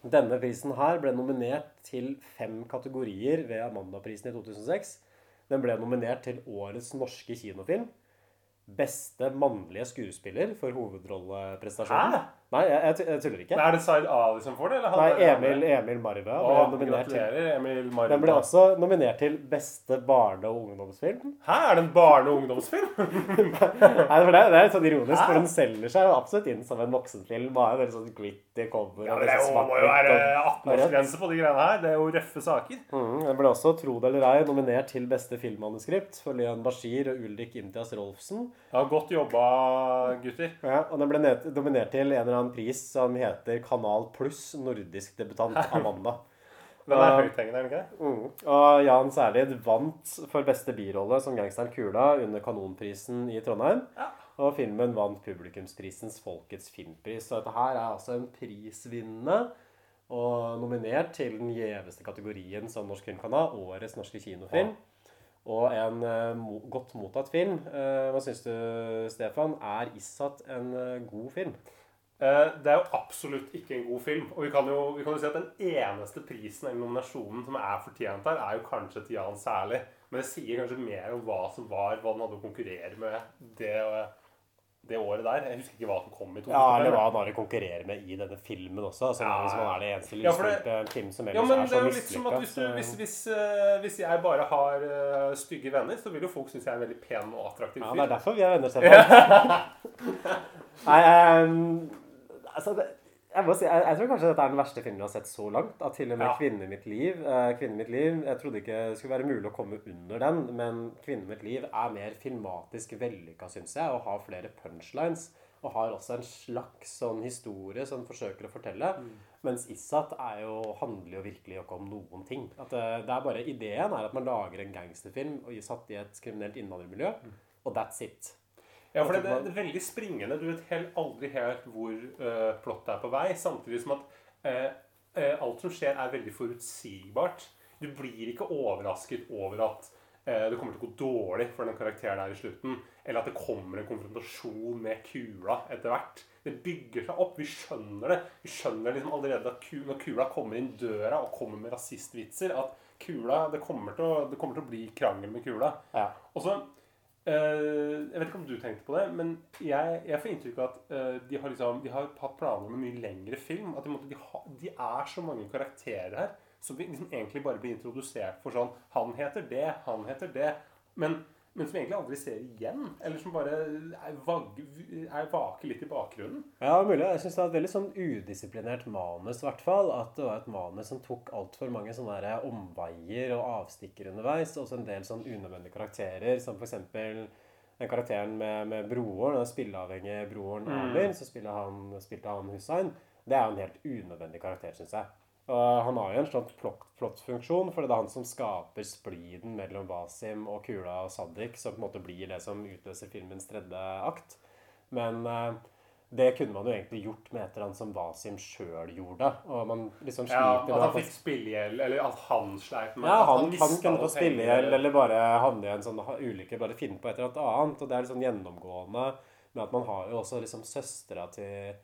Denne prisen her ble nominert til fem kategorier ved Amandaprisen i 2006. Den ble nominert til Årets norske kinofilm. Beste mannlige skuespiller for hovedrolleprestasjonen. Hæ? Nei, jeg, jeg, tuller ikke. Men Er det Zaid Ali som får det? Eller han Nei, Emil? Emil Marve gratulerer, Emil Marve. Den ble også nominert til beste barne- og ungdomsfilm. Hæ, er det en barne- og ungdomsfilm? Nei, for det, det er litt sånn ironisk, Hæ? for den selger seg jo absolutt inn som en voksenfilm. bare veldig sånn gritty cover. Ja, men det er liksom jo, må jo være og- og 18-årsgrense på de greiene her. Det er jo røffe saker. Mm, den ble også, tro det eller ei, nominert til beste filmmanuskript for Leon Bashir og Ulrik Imtias Rolfsen. Ja, Godt jobba, gutter. Ja, og den ble nominert til en eller annen pris som heter Kanal Pluss nordisk debutant Amanda. Den er høythengende, er den ikke? Mm. Og Jan Særlid vant for beste birolle som gangsteren Kula under Kanonprisen i Trondheim. Og filmen vant publikumsprisens Folkets filmpris. Så dette her er altså en prisvinnende og nominert til den gjeveste kategorien som norsk film kan ha, årets norske kinofilm. Og en uh, godt mottatt film. Uh, hva syns du, Stefan? Er Issat en uh, god film? Eh, Det er jo absolutt ikke en god film. Og vi kan jo, vi kan jo si at den eneste prisen eller nominasjonen som er fortjent her, er jo kanskje til Jan Særlig. Men det sier kanskje mer om hva som var, hva den hadde å konkurrere med det, det året der. Jeg husker ikke hva som kom i 2005. Ja, eller hva han har å konkurrere med i denne filmen også. Altså, Ja, Hvis man er det eneste Ja, det- lysglippet film som Ja, men er det så er mislykka. hvis, du, hvis, hvis, eh, hvis jeg bare har uh, stygge venner, så vil jo folk synes jeg er en veldig pen og attraktiv Ja, det er derfor vi er venner, Stefan. Nei, ehm, altså det, jeg må si, jeg, jeg tror kanskje dette er den verste filmen jeg har sett så langt. At til og med Ja. 'Kvinnen i mitt liv' eh, Kvinnen mitt liv, Jeg trodde ikke det skulle være mulig å komme under den, men 'Kvinnen mitt liv' er mer filmatisk vellykka, syns jeg, og har flere punchlines. Og har også en slags sånn historie som forsøker å fortelle. Mens Issat er jo, handler jo virkelig ikke om noen ting. At det, det er bare Ideen er at man lager en gangsterfilm og satt i et kriminelt innvandrermiljø, og that's it. Ja, for det, det, det er veldig springende. Du vet helt, aldri helt hvor uh, plottet er på vei. Samtidig som at uh, uh, alt som skjer, er veldig forutsigbart. Du blir ikke overrasket over at det kommer til å gå dårlig for den karakteren her i slutten. Eller at det kommer en konfrontasjon med kula etter hvert. Det bygger seg opp. Vi skjønner det. Vi skjønner liksom allerede at kula, når kula kommer inn døra og kommer med rasistvitser, at kula Det kommer til å, det kommer til å bli krangel med kula. Og så jeg vet ikke om du tenkte på det, men jeg, jeg får inntrykk av at eh, de, har liksom, de har hatt planer om en mye lengre film. At de, måtte, de, ha, de er så mange karakterer her som vi liksom egentlig bare blir introdusert for sånn Han heter det, han heter det. Men, men som egentlig aldri ser igjen. Eller som bare er, vag, er vake litt i bakgrunnen. Ja, mulig. Jeg syns det var et veldig sånn udisiplinert manus, i hvert fall. At det var et manus som tok altfor mange sånne der omveier og avstikker underveis. Og en del sånn unødvendige karakterer, som f.eks. den karakteren med, med broren, den spilleavhengige broren Mm. Amir, så spilte han, spilte han Hussein. Det er jo en helt unødvendig karakter, syns jeg. Og han har jo en sånn plottfunksjon, for det er han som skaper spliden mellom Wasim og Kula og Sadik, som på en måte blir det som utløser filmens tredje akt. Men eh, det kunne man jo egentlig gjort med et eller annet som Wasim sjøl gjorde. Og man liksom Ja, at han fikk spillegjeld, eller at han sleit med ja, han, han, mistet kunne få spillegjeld, penger. eller bare havne i en sånn ulykke, bare finne på et eller annet annet. Og det er sånn gjennomgående med at man har jo også liksom søstera til,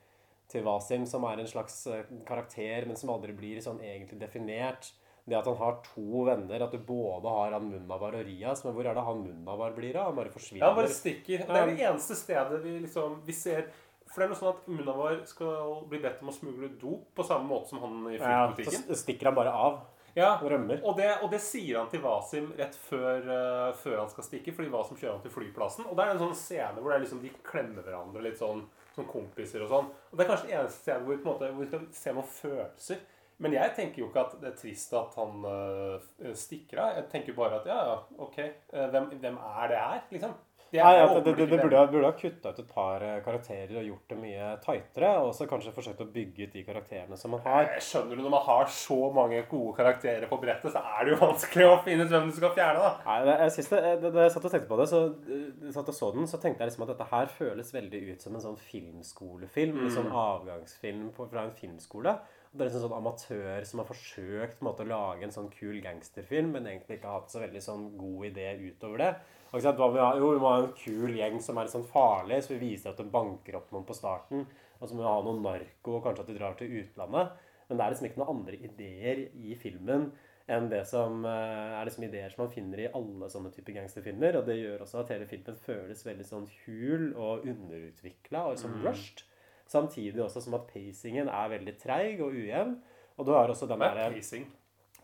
til Wasim, som er en slags eh, karakter, men som aldri blir sånn egentlig definert. Det at han har to venner, at du både har han Munnavar og Rias, men hvor er det han Munnavar blir av? Han bare forsvinner. Ja, han bare stikker. Det er det eneste stedet vi liksom vi ser For det er noe sånn at Munnavar skal bli bedt om å smugle dop på samme måte som han i Ja, så stikker han bare av. Ja, og rømmer. Og det, og det sier han til Wasim rett før, uh, før han skal stikke, fordi Wasim kjører han til flyplassen. Og det er en sånn scene hvor det er liksom, de klemmer hverandre litt sånn som kompiser og sånn. Og det er kanskje det eneste stedet hvor, på en måte, hvor vi skal se noen følelser. Men jeg tenker jo ikke at det er trist at han eh, stikker av. Jeg tenker bare at ja, ja, ok, eh, hvem, hvem er det her, liksom? Det Nei, at det, det, det burde, ha- burde ha kutta ut et par eh, karakterer og gjort det mye tightere. Og så kanskje forsøkt å bygge ut de karakterene som man har. Jeg skjønner du, Når man har så mange gode karakterer på brettet, så er det jo vanskelig å finne ut hvem du skal fjerne. da. Nei, det, jeg synes det, det, Da jeg satt og tenkte på det, så, eh, satt og så den, så tenkte jeg liksom at dette her føles veldig ut som en sånn filmskolefilm. En sånn Mm. avgangsfilm på, fra en filmskole. Det er en sånn amatør som har forsøkt på en måte, å lage en sånn kul gangsterfilm, men egentlig ikke har hatt så veldig sånn god idé utover det. Vi jo, vi må ha en kul gjeng som er litt sånn farlig, så vi viser at de banker opp noen på starten. Og så må vi ha noe narko, og kanskje at de drar til utlandet. Men det er liksom ikke noen andre ideer i filmen enn det som eh, er liksom ideer som man finner i alle sånne typer gangsterfilmer. Og det gjør også at hele filmen føles veldig sånn hul og underutvikla og sånn Mm. rushed. Samtidig også som at pacingen er veldig treig og ujevn. Og du har også den er derre pacing?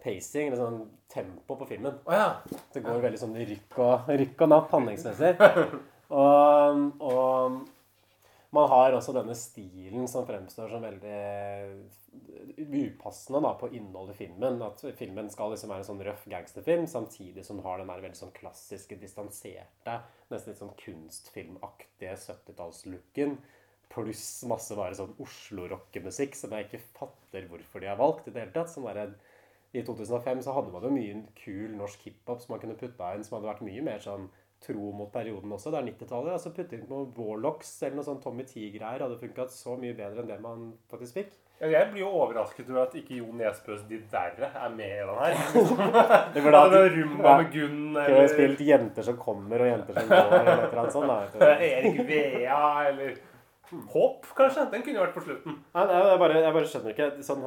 Pacing, eller sånn tempo på filmen. Oh, ja. Det går veldig sånn i rykk og, rykk og napp handlingsmessig. Og, og man har også denne stilen som fremstår som veldig upassende da, på innholdet i filmen. At filmen skal liksom være en sånn røff gangsterfilm, samtidig som den har den veldig sånn klassiske, distanserte, nesten litt sånn kunstfilmaktige 70-tallslooken. Pluss masse bare sånn Oslo-rockemusikk som jeg ikke fatter hvorfor de har valgt i det hele tatt. Sånn derre i 2005 så hadde man jo mye kul norsk hiphop som man kunne putta inn, som hadde vært mye mer sånn tro mot perioden også. Det er 90-tallet. altså Putte inn noe Warlocks eller noe sånn Tommy T-greier hadde funka så mye bedre enn det man faktisk fikk. Ja, Jeg blir jo overrasket over at ikke Jo Nesbøs De Derre er med i den her. Det var da Hadde de- Rumba med Gunn Kunne eller spilt 'Jenter som kommer' og 'Jenter som går' eller et eller annet sånt. Da. Erik Vea eller Håp, kanskje. Den kunne vært på slutten. Nei, nei, jeg, bare, jeg bare skjønner ikke sånn,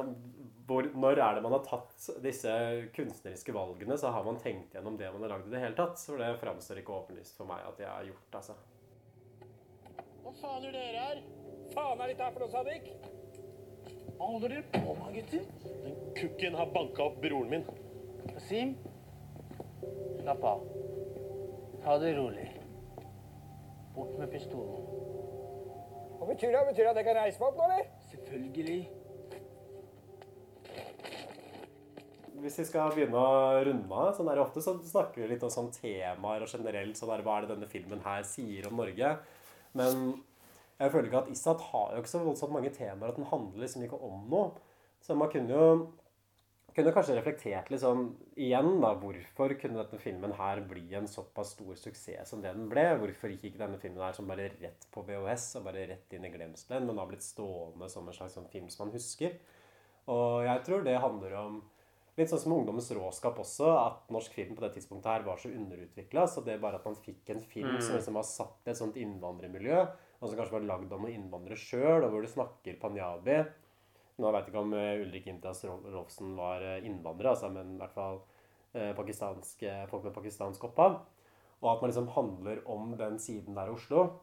hvor, Når er det man har tatt disse kunstneriske valgene, så har man tenkt gjennom det man har lagd i det hele tatt? For det framstår ikke åpenlyst for meg at jeg har gjort, altså. Hva faen gjør dere her? Faen er dette her for noe, Sadik? Hva holder dere på med, gutter? Den kukken har banka opp broren min. Kasim, slapp av. Ta det rolig. Bort med pistolen. Hva betyr det? Betyr det at jeg kan reise meg opp nå, eller? Selvfølgelig. Hvis vi skal begynne å runde av, sånn er det ofte, så snakker vi litt om sånn temaer og generelt sånn der, hva er det denne filmen her sier om Norge. Men jeg føler ikke at Issat har jo ikke så voldsomt mange temaer at den handler liksom ikke om noe. Så man kunne jo kunne kanskje reflektert litt sånn igjen, da. Hvorfor kunne denne filmen her bli en såpass stor suksess som det den ble? Hvorfor gikk ikke denne filmen her som bare rett på VHS og bare rett inn i glemselen, men har blitt stående som en slags sånn film som man husker? Og jeg tror det handler om Litt sånn som ungdommens råskap også, at norsk film på det tidspunktet her var så underutvikla. Så det bare at man fikk en film Mm. som liksom var satt i et sånt innvandrermiljø, og som kanskje var lagd av noen innvandrere sjøl, og hvor du snakker panjabi Nå veit jeg ikke om eh, Ulrik Imtiaz Rolfsen var eh, innvandrer, altså, men i hvert fall pakistansk, eh, folk med pakistansk opphav. Og at man liksom handler om den siden der i Oslo.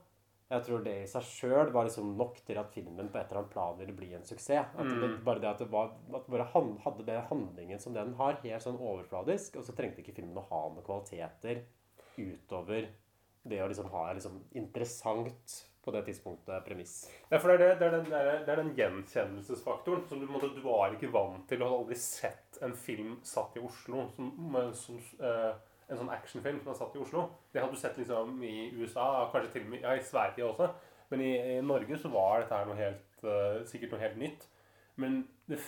Jeg tror det i seg sjøl var liksom nok til at filmen på et eller annet plan ville bli en suksess. At det, Mm. bare det at det var, at bare han, hadde det handlingen som den har, helt sånn overfladisk, og så trengte ikke filmen å ha noen kvaliteter utover det å liksom ha liksom interessant på det tidspunktet premiss. Ja, for det er, det, er den, det, er, den gjenkjennelsesfaktoren. som du, måtte, du var ikke vant til. Du hadde aldri sett en film satt i Oslo. Som, som, eh, en sånn actionfilm som er satt i Oslo. Det hadde du sett liksom i USA, kanskje til og med ja, i Sverige også. Men i, i Norge så var dette her noe helt, uh, sikkert noe helt nytt. Men det,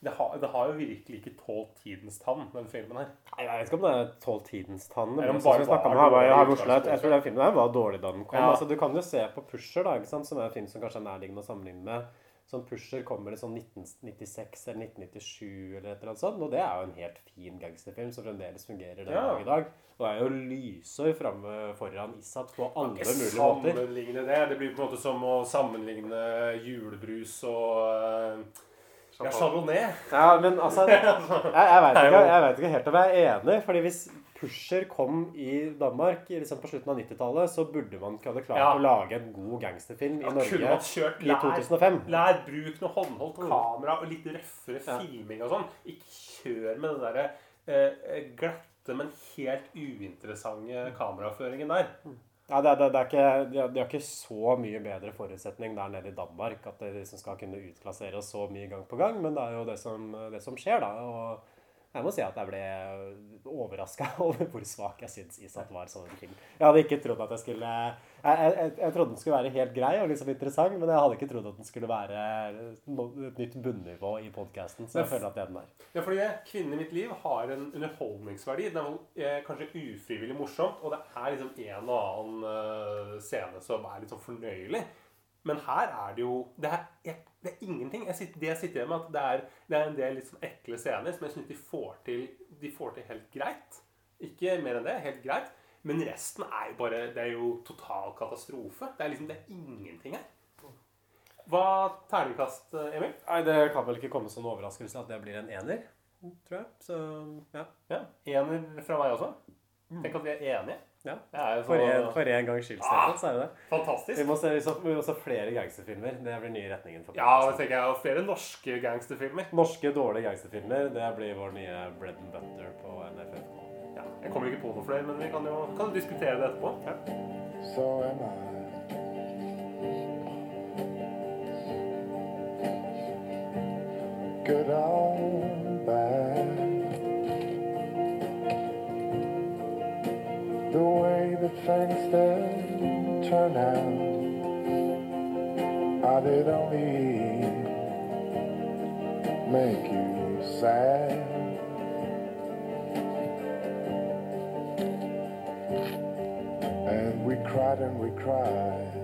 det, har, det har jo virkelig ikke tålt tidens tann, den filmen her. Nei, Jeg vet ikke om det er tålt tidens tann. Men om bare, bare om her, var, her Oslo, jeg, jeg tror den filmen her var dårlig da den kom. Ja. Altså, du kan jo se på Pusher, da, som er en film som kanskje er nærliggende å sammenligne med. Sånn Pusher kommer det sånn 1996 eller 1997 eller et eller annet sånt. Og det er jo en helt fin gangsterfilm som fremdeles fungerer den Ja. dag i dag. Og er jo lysår framme foran Isat på alle mulige måter. sammenligne det. Det blir på en måte som å sammenligne julebrus og eh, ja, chardonnay. Ja, men altså Jeg, jeg veit ikke, ikke helt om jeg er enig. fordi hvis Pusher kom i Danmark liksom på slutten av 90-tallet, så burde man ikke hadde klart Ja. å lage en god gangsterfilm i Norge kunne man kjørt i 2005. Lær bruk noe håndholdt Mm. kamera og litt røffere Ja. filming og sånn. Ikke kjør med den derre eh, glatte, men helt uinteressante kameraføringen der. Ja, det, det, det er ikke, de har ikke så mye bedre forutsetning der nede i Danmark at de liksom skal kunne utklassere oss så mye gang på gang, men det er jo det som, det som skjer, da. og jeg må si at jeg ble overraska over hvor svak jeg syns Isat var som en film. Jeg hadde ikke trodd at jeg skulle Jeg, jeg, jeg trodde den skulle være helt grei og liksom interessant, men jeg hadde ikke trodd at den skulle være et nytt bunnivå i podkasten. Så jeg Men- føler at det er den der. Ja, fordi 'Kvinnen i mitt liv' har en underholdningsverdi. Den er eh, kanskje ufrivillig morsomt, og det er liksom en og annen eh, scene som er litt sånn fornøyelig. Men her er det jo Det er, det er ingenting. Jeg sitter, det jeg sitter igjen med, at det er, det er en del litt sånn ekle scener som jeg syns de, får til- de får til helt greit. Ikke mer enn det. Helt greit. Men resten er jo bare Det er jo total katastrofe. Det er liksom Det er ingenting her. Hva terningkast, eh, Emil? Nei, Det kan vel ikke komme som en overraskelse at det blir en ener, tror jeg. Så ja. Ja, Ener fra meg også. Tenk at vi er enige. Ja. For så- en, for en gangs skyld, Ah, Stefan, så er det det. fantastisk. Vi må se, vi må- vi må se flere gangsterfilmer. Det blir nye retningen. for Ja, det tenker jeg. Og flere norske gangsterfilmer. Norske dårlige gangsterfilmer, det blir vår nye bread and butter på NFF. Ja, jeg kommer ikke på noe flere, men vi kan jo, kan diskutere det etterpå. Så am I. Good or bad. the way the things that turn out. I did only make you sad. And we cried and we cried.